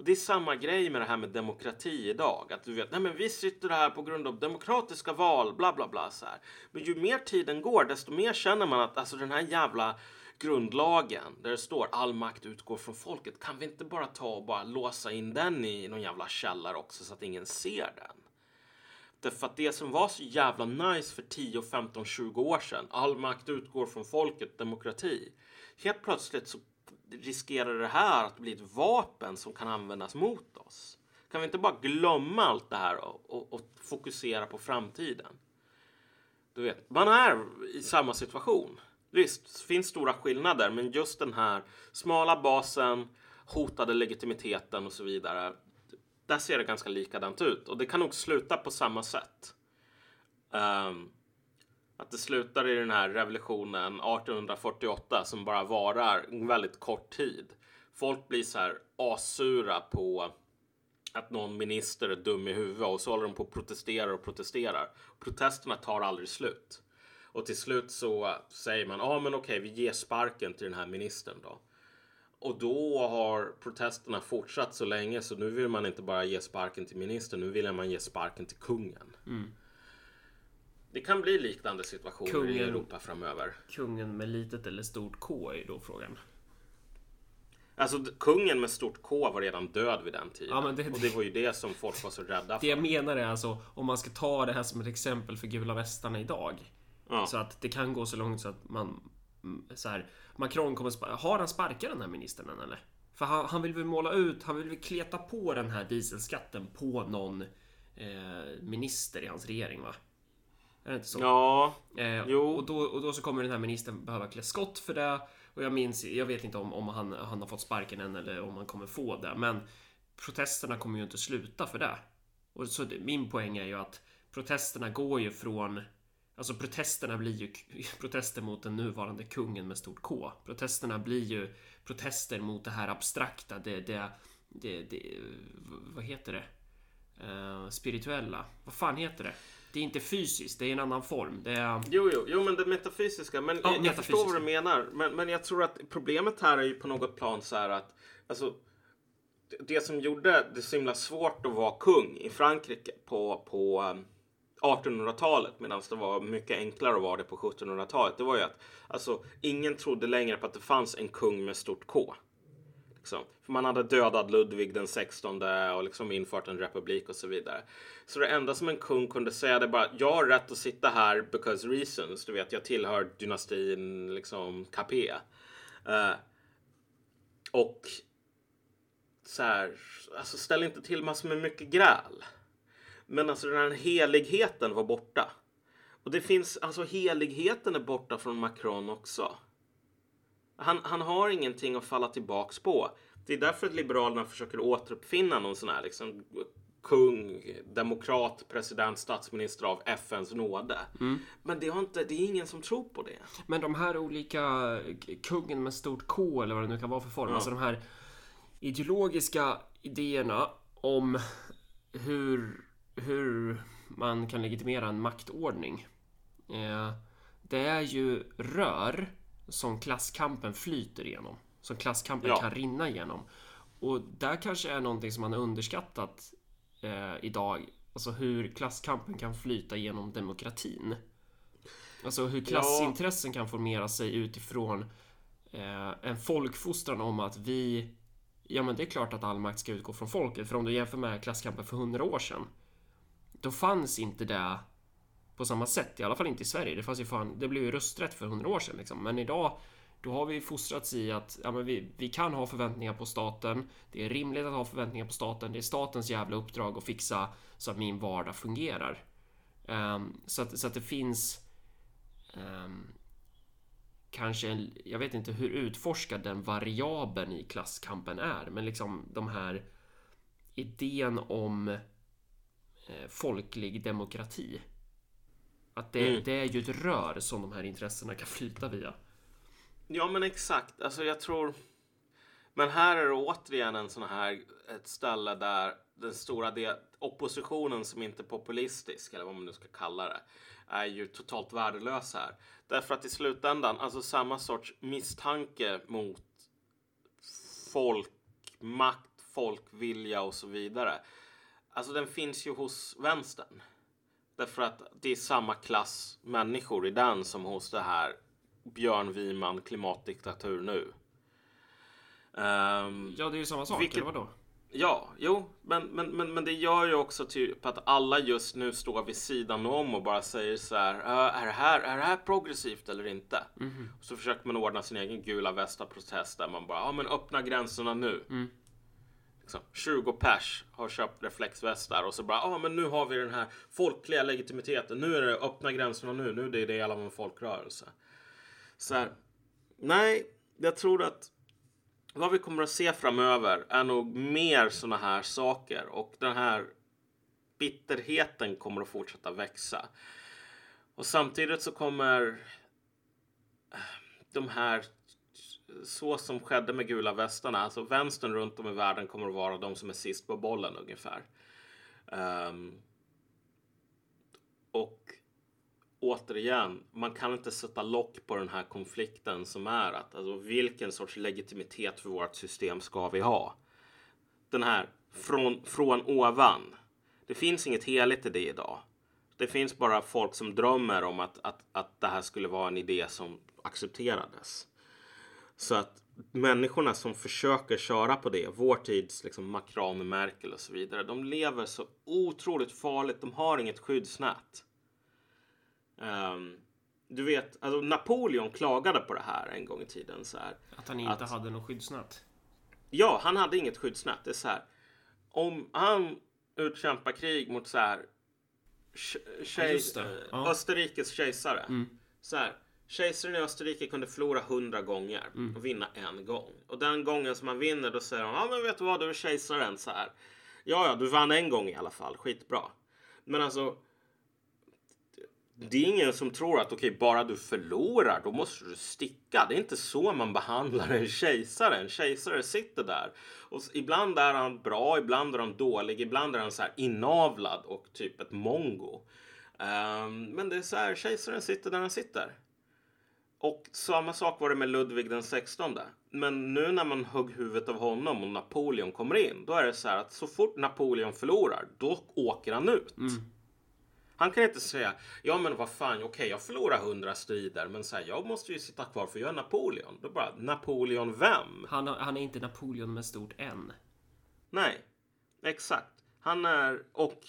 Och det är samma grej med det här med demokrati idag. Att du vet, nej men vi sitter här på grund av demokratiska val, bla bla bla. Så här. Men ju mer tiden går, desto mer känner man att alltså den här jävla grundlagen där det står all makt utgår från folket. Kan vi inte bara ta och bara låsa in den i någon jävla källare också så att ingen ser den? Därför att det som var så jävla nice för 10, 15, 20 år sedan, all makt utgår från folket, demokrati. Helt plötsligt så riskerar det här att bli ett vapen som kan användas mot oss? Kan vi inte bara glömma allt det här och, och, och fokusera på framtiden? Du vet, man är i samma situation. Visst, det finns stora skillnader, men just den här smala basen, hotade legitimiteten och så vidare. där ser det ganska likadant ut och det kan nog sluta på samma sätt. Um, att det slutar i den här revolutionen 1848 som bara varar en väldigt kort tid. Folk blir så här asura på att någon minister är dum i huvudet och så håller de på och protesterar och protesterar. Protesterna tar aldrig slut. Och till slut så säger man, ja ah, men okej, vi ger sparken till den här ministern då. Och då har protesterna fortsatt så länge så nu vill man inte bara ge sparken till ministern, nu vill man ge sparken till kungen. Mm. Det kan bli liknande situationer Kungen- i Europa framöver. Kungen med litet eller stort K är då frågan. Alltså kungen med stort K var redan död vid den tiden. Ja, det- Och det var ju det som folk var så rädda Det jag för. menar är alltså om man ska ta det här som ett exempel för gula västarna idag. Ja. Så att det kan gå så långt så att man mm, så här, Macron kommer Har han sparkat den här ministern än eller? För han, han vill väl måla ut, han vill väl kleta på den här dieselskatten på någon eh, minister i hans regering va? Är det inte så? Ja, Eh, Jo. och, då, och då så kommer den här ministern behöva klä skott för det. Och jag minns, jag vet inte om, om han, han har fått sparken än eller om han kommer få det. Men protesterna kommer ju inte sluta för det. Och så min poäng är ju att protesterna går ju från Alltså protesterna blir ju protester mot den nuvarande kungen med stort K. Protesterna blir ju protester mot det här abstrakta, det, det, det, det vad heter det? Eh, spirituella. Vad fan heter det? Det är inte fysiskt, det är en ann form. Det är... jo, jo, jo, men det metafysiska. Men Ja, jag, jag förstår vad du metafysiska. menar. Men, men jag tror att problemet här är ju på något plan så här att alltså, det- som gjorde det så himla svårt att vara kung i Frankrike på, på um, 1800-talet medan det var mycket enklare att vara det på 1700-talet. Det var ju att alltså, ingen trodde längre på att det fanns en kung med stort K. Liksom. För man hade dödat Ludvig den 16 och liksom infört en republik och så vidare. Så det enda som en kung kunde säga det bara jag har rätt att sitta här because reasons. Du vet, jag tillhör dynastin liksom Capet. Uh, och så här, alltså ställ inte till massor med mycket gräl. Men alltså den här heligheten var borta. Och det finns, alltså heligheten är borta från Macron också. Han, han har ingenting att falla tillbaks på. Det är därför att Liberalerna försöker återuppfinna någon sån här liksom kung, demokrat, president, statsminister av FNs nåde. Men det, har inte, det är ingen som tror på det. Men de här olika kungen med stort K eller vad det nu kan vara för form. Alltså de här ideologiska idéerna om hur, hur man kan legitimera en maktordning. Eh, det är ju rör som klasskampen flyter igenom. Som klasskampen Ja. kan rinna igenom. Och där kanske är någonting som man har underskattat eh, idag. Alltså hur klasskampen kan flyta genom demokratin. Alltså hur klassintressen kan formera sig utifrån eh, en folkfostran om att vi Ja men det är klart att all makt ska utgå från folket för om du jämför med klasskampen för hundra år sedan Då fanns inte det på samma sätt, i alla fall inte i Sverige. Det, fanns ju fan, det blev ju rösträtt för hundra år sedan liksom. Men idag då har vi fostrats i att ja, men vi, vi kan ha förväntningar på staten. Det är rimligt att ha förväntningar på staten. Det är statens jävla uppdrag att fixa så att min vardag fungerar. Um, så, att, så att det finns um, kanske, en, jag vet inte hur utforskad den variabeln i klasskampen är, men liksom de här idén om eh, folklig demokrati. Att det, Mm. det är ju ett rör som de här intressena kan flyta via. Ja, men exakt. Alltså, jag tror... Men här är det återigen en sån här ett ställe där den stora del, oppositionen som inte är populistisk, eller vad man nu ska kalla det, är ju totalt värdelös här. Därför att i slutändan, alltså samma sorts misstanke mot folkmakt, folkvilja och så vidare. Alltså den finns ju hos vänstern. Därför att det är samma klass människor i den som hos det här Björn Wiman klimatdiktatur nu. Ehm, Ja, det är ju samma sak, Vilket- eller vadå? ja, jo, men, men, men, men det gör ju också typ att alla just nu står vid sidan om och bara säger så här. "Äh, är, det här är det här progressivt eller inte? Och så försöker man ordna sin egen gula västa protest där man bara, ja men öppna gränserna nu. Liksom, 20 pers har köpt reflexvästar och så bara, ja men nu har vi den här folkliga legitimiteten. Nu är det öppna gränserna nu. Nu är det del av en folkrörelse. Så här, nej, jag tror att vad vi kommer att se framöver är nog mer sådana här saker och den här bitterheten kommer att fortsätta växa. Och samtidigt så kommer eh, de här så som skedde med gula västarna, alltså vänstern runt om i världen kommer att vara de som är sist på bollen ungefär. Um, och återigen, man kan inte sätta lock på den här konflikten som är att alltså, vilken sorts legitimitet för vårt system ska vi ha? Den här från, från ovan. Det finns inget heligt i det idag. Det finns bara folk som drömmer om att, att, att det här skulle vara en idé som accepterades. Så att människorna som försöker köra på det, vår tids liksom Macron, Merkel och så vidare, de lever så otroligt farligt. De har inget skyddsnät. Um, du vet, alltså Napoleon klagade på det här en gång i tiden. Så här, att han inte att, hade något skyddsnät? Ja, han hade inget skyddsnät. Det är så här. Om han utkämpar krig mot så här ja, ja. Österrikes kejsare. Mm. Så här, Kejsaren i Österrike kunde förlora hundra gånger Mm. och vinna en gång. Och den gången som man vinner då säger de, ja men vet du vad, du är kejsaren så här. Ja, ja, du vann en gång i alla fall, skitbra. Men alltså, det är ingen som tror att okej, okay, bara du förlorar, då måste du sticka. Det är inte så man behandlar en kejsare. En kejsare sitter där och ibland är han bra, ibland är han dålig, ibland är han så här inavlad och typ ett mongo. Um, men det är så här, kejsaren sitter där han sitter. Och samma sak var det med Ludvig den 16. Men nu när man högg huvudet av honom och Napoleon kommer in, då är det så här att så fort Napoleon förlorar, då åker han ut. Mm. Han kan inte säga, ja men vad fan, okej okay, jag förlorar hundra strider, men så här, jag måste ju sitta kvar för jag är Napoleon. Då bara, Napoleon vem? Han, han är inte Napoleon med stort N. Nej, exakt. Han är, och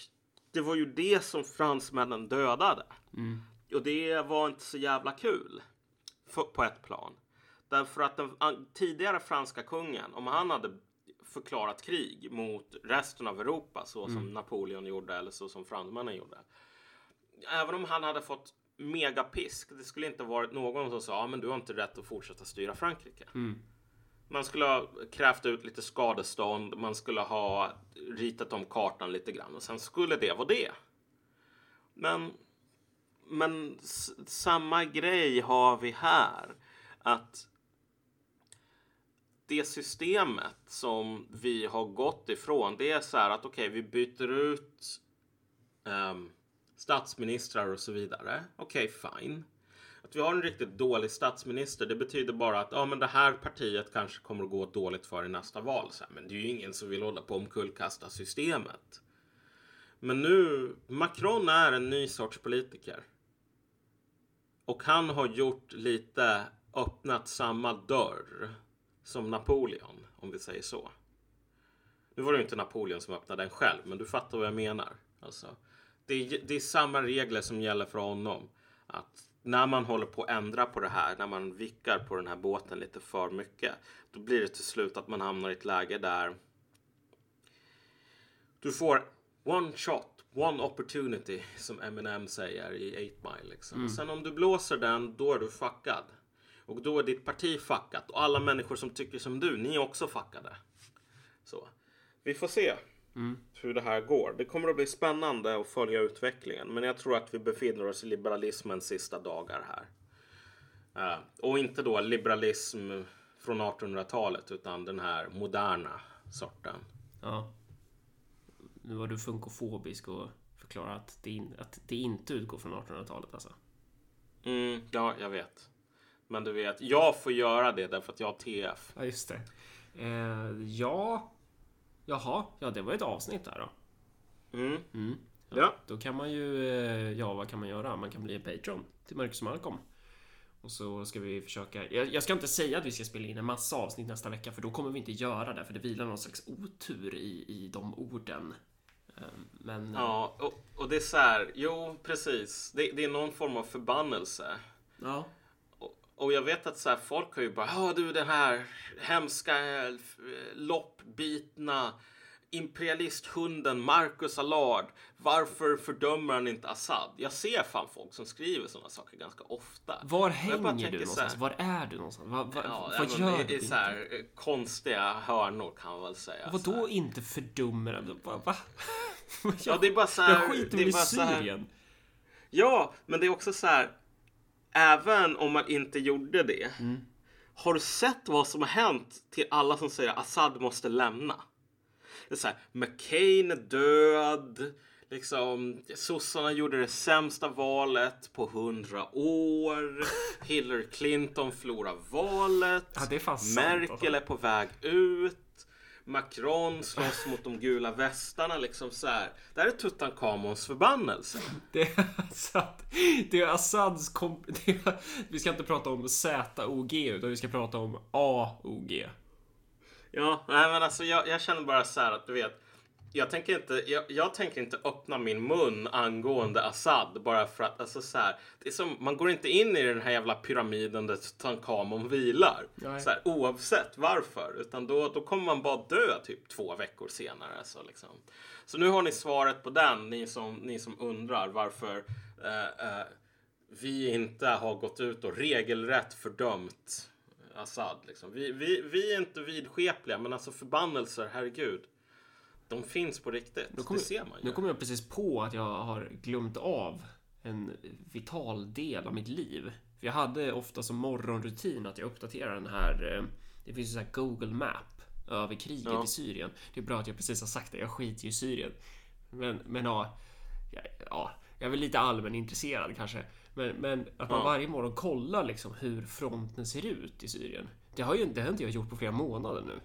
det var ju det som fransmännen dödade. Mm. Och det var inte så jävla kul på ett plan. Därför att den tidigare franska kungen, om han hade förklarat krig mot resten av Europa så som Mm. Napoleon gjorde eller så som fransmännen gjorde. Även om han hade fått megapisk, det skulle inte varit någon som sa, ja, men du har inte rätt att fortsätta styra Frankrike. Mm. Man skulle ha krävt ut lite skadestånd, man skulle ha ritat om kartan lite grann och sen skulle det vara det. Men men samma grej har vi här. Att det systemet som vi har gått ifrån, det är så här att okej, okay, vi byter ut um, statsministrar och så vidare. Okej, okay, fine. Att vi har en riktigt dålig statsminister, det betyder bara att ja, men det här partiet kanske kommer att gå dåligt för i nästa val. Så här, men det är ju ingen som vill hålla på och omkullkasta systemet. Men nu, Macron är en ny sorts politiker. Och han har gjort lite, öppnat samma dörr som Napoleon, om vi säger så. Nu var det ju inte Napoleon som öppnade den själv, men du fattar vad jag menar. Alltså, det, är, det är samma regler som gäller för honom. Att när man håller på att ändra på det här, när man vickar på den här båten lite för mycket, då blir det till slut att man hamnar i ett läge där du får one shot One opportunity som Eminem säger i 8 Mile. Liksom. Mm. Sen om du blåser den, då är du fuckad. Och då är ditt parti fuckat. Och alla människor som tycker som du, ni är också fuckade. Så. Vi får se Mm. hur det här går. Det kommer att bli spännande att följa utvecklingen. Men jag tror att vi befinner oss i liberalismens sista dagar här. Uh, och inte då liberalism från 1800-talet utan den här moderna sorten. Ja. Nu var du funkofobisk och förklarade att det, in, att det inte utgår från 1800-talet alltså. Mm, ja, jag vet. Men du vet, jag får göra det därför att jag har TF. Ja, just det. Eh, ja. Jaha, ja det var ett avsnitt där då. Mm. Mm. Ja, Ja. Då kan man ju, eh, ja vad kan man göra? Man kan bli en Patreon till Marcus Malcolm. Och så ska vi försöka, jag, jag ska inte säga att vi ska spela in en massa avsnitt nästa vecka för då kommer vi inte göra det för det vilar någon slags otur i, i de orden. Eh, Men... Ja, och, och det är så här, jo precis. Det, det är någon form av förbannelse. Ja. Och, och jag vet att så här, folk har ju bara, ja du den här hemska, eh, loppbitna, imperialisthunden Marcus Allard. Varför fördömer han inte Assad? Jag ser fan folk som skriver sådana saker ganska ofta. Var jag hänger du så här- någonstans? Var är du någonstans? Vad, vad, Ja, vad gör du? i så här eh, konstiga hörnor kan man väl säga. så Vadå inte fördömer den? Va? va? Ja, det är bara så här, jag skiter det är i Syrien. Ja, men det är också så här. Även om man inte gjorde det. Mm. Har du sett vad som har hänt till alla som säger att Assad måste lämna? Det är så här, McCain är död. Liksom, sossarna gjorde det sämsta valet på hundra år. Hillary Clinton förlorar valet. Ja, Merkel alltså. är på väg ut. Macron slåss mot de gula västarna. Liksom så här. Det här är Tutankhamons förbannelse. Det är Assad. Det är Assads komp... Är, vi ska inte prata om ZOG utan vi ska prata om AOG. Ja, nej men alltså jag, jag känner bara så här att du vet. Jag tänker, inte, jag, jag tänker inte öppna min mun angående Assad bara för att alltså så här, det är som, man går inte in i den här jävla pyramiden där Tutankhamon vilar. Nej. Så här, oavsett varför. Utan då, då kommer man bara dö typ två veckor senare. Så, liksom. så nu har ni svaret på den, ni som, ni som undrar varför eh, eh, vi inte har gått ut och regelrätt fördömt Assad. Liksom. Vi, vi, vi är inte vidskepliga, men alltså förbannelser, herregud. De finns på riktigt. Nu kommer, det ser man ju. nu kommer jag precis på att jag har glömt av en vital del av mitt liv. För jag hade ofta som morgonrutin att jag uppdaterar den här. eh, Det finns ju så här Google Map över kriget Ja. i Syrien. Det är bra att jag precis har sagt det. Jag skiter ju i Syrien. Men, men ja, ja, ja, jag är väl lite allmän intresserad kanske. Men, men att man Ja. varje morgon kollar liksom hur fronten ser ut i Syrien. Det har ju det har inte jag gjort på flera månader nu.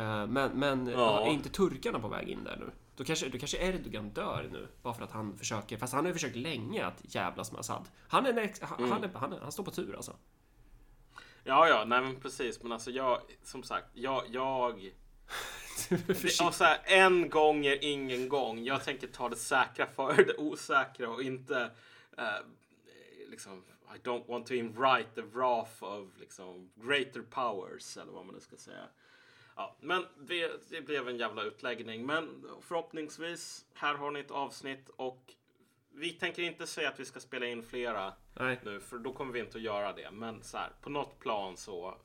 Eh, Men, men Ja. är inte turkarna på väg in där nu? Då kanske, då kanske Erdogan dör nu. Bara för att han försöker. Fast han har ju försökt länge att jävlas med Assad. Han är, en ex, han, han, är, han, han står på tur alltså. Ja, ja, nej men precis. Men alltså jag, som sagt, jag, jag Försiktigt. Ja, så här, en gång är ingen gång. Jag tänker ta det säkra för det osäkra och inte eh, liksom I don't want to invite the wrath of liksom greater powers eller vad man nu ska säga. Ja, men det, det blev en jävla utläggning. Men förhoppningsvis, här har ni ett avsnitt och vi tänker inte säga att vi ska spela in flera Nej. nu för då kommer vi inte att göra det. Men så här, på något plan så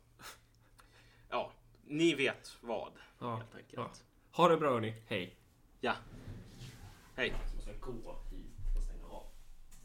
ja, ni vet vad Ja, helt enkelt. ja. Ha det bra hörni. Hej. Ja. Hej. Jag måste gå.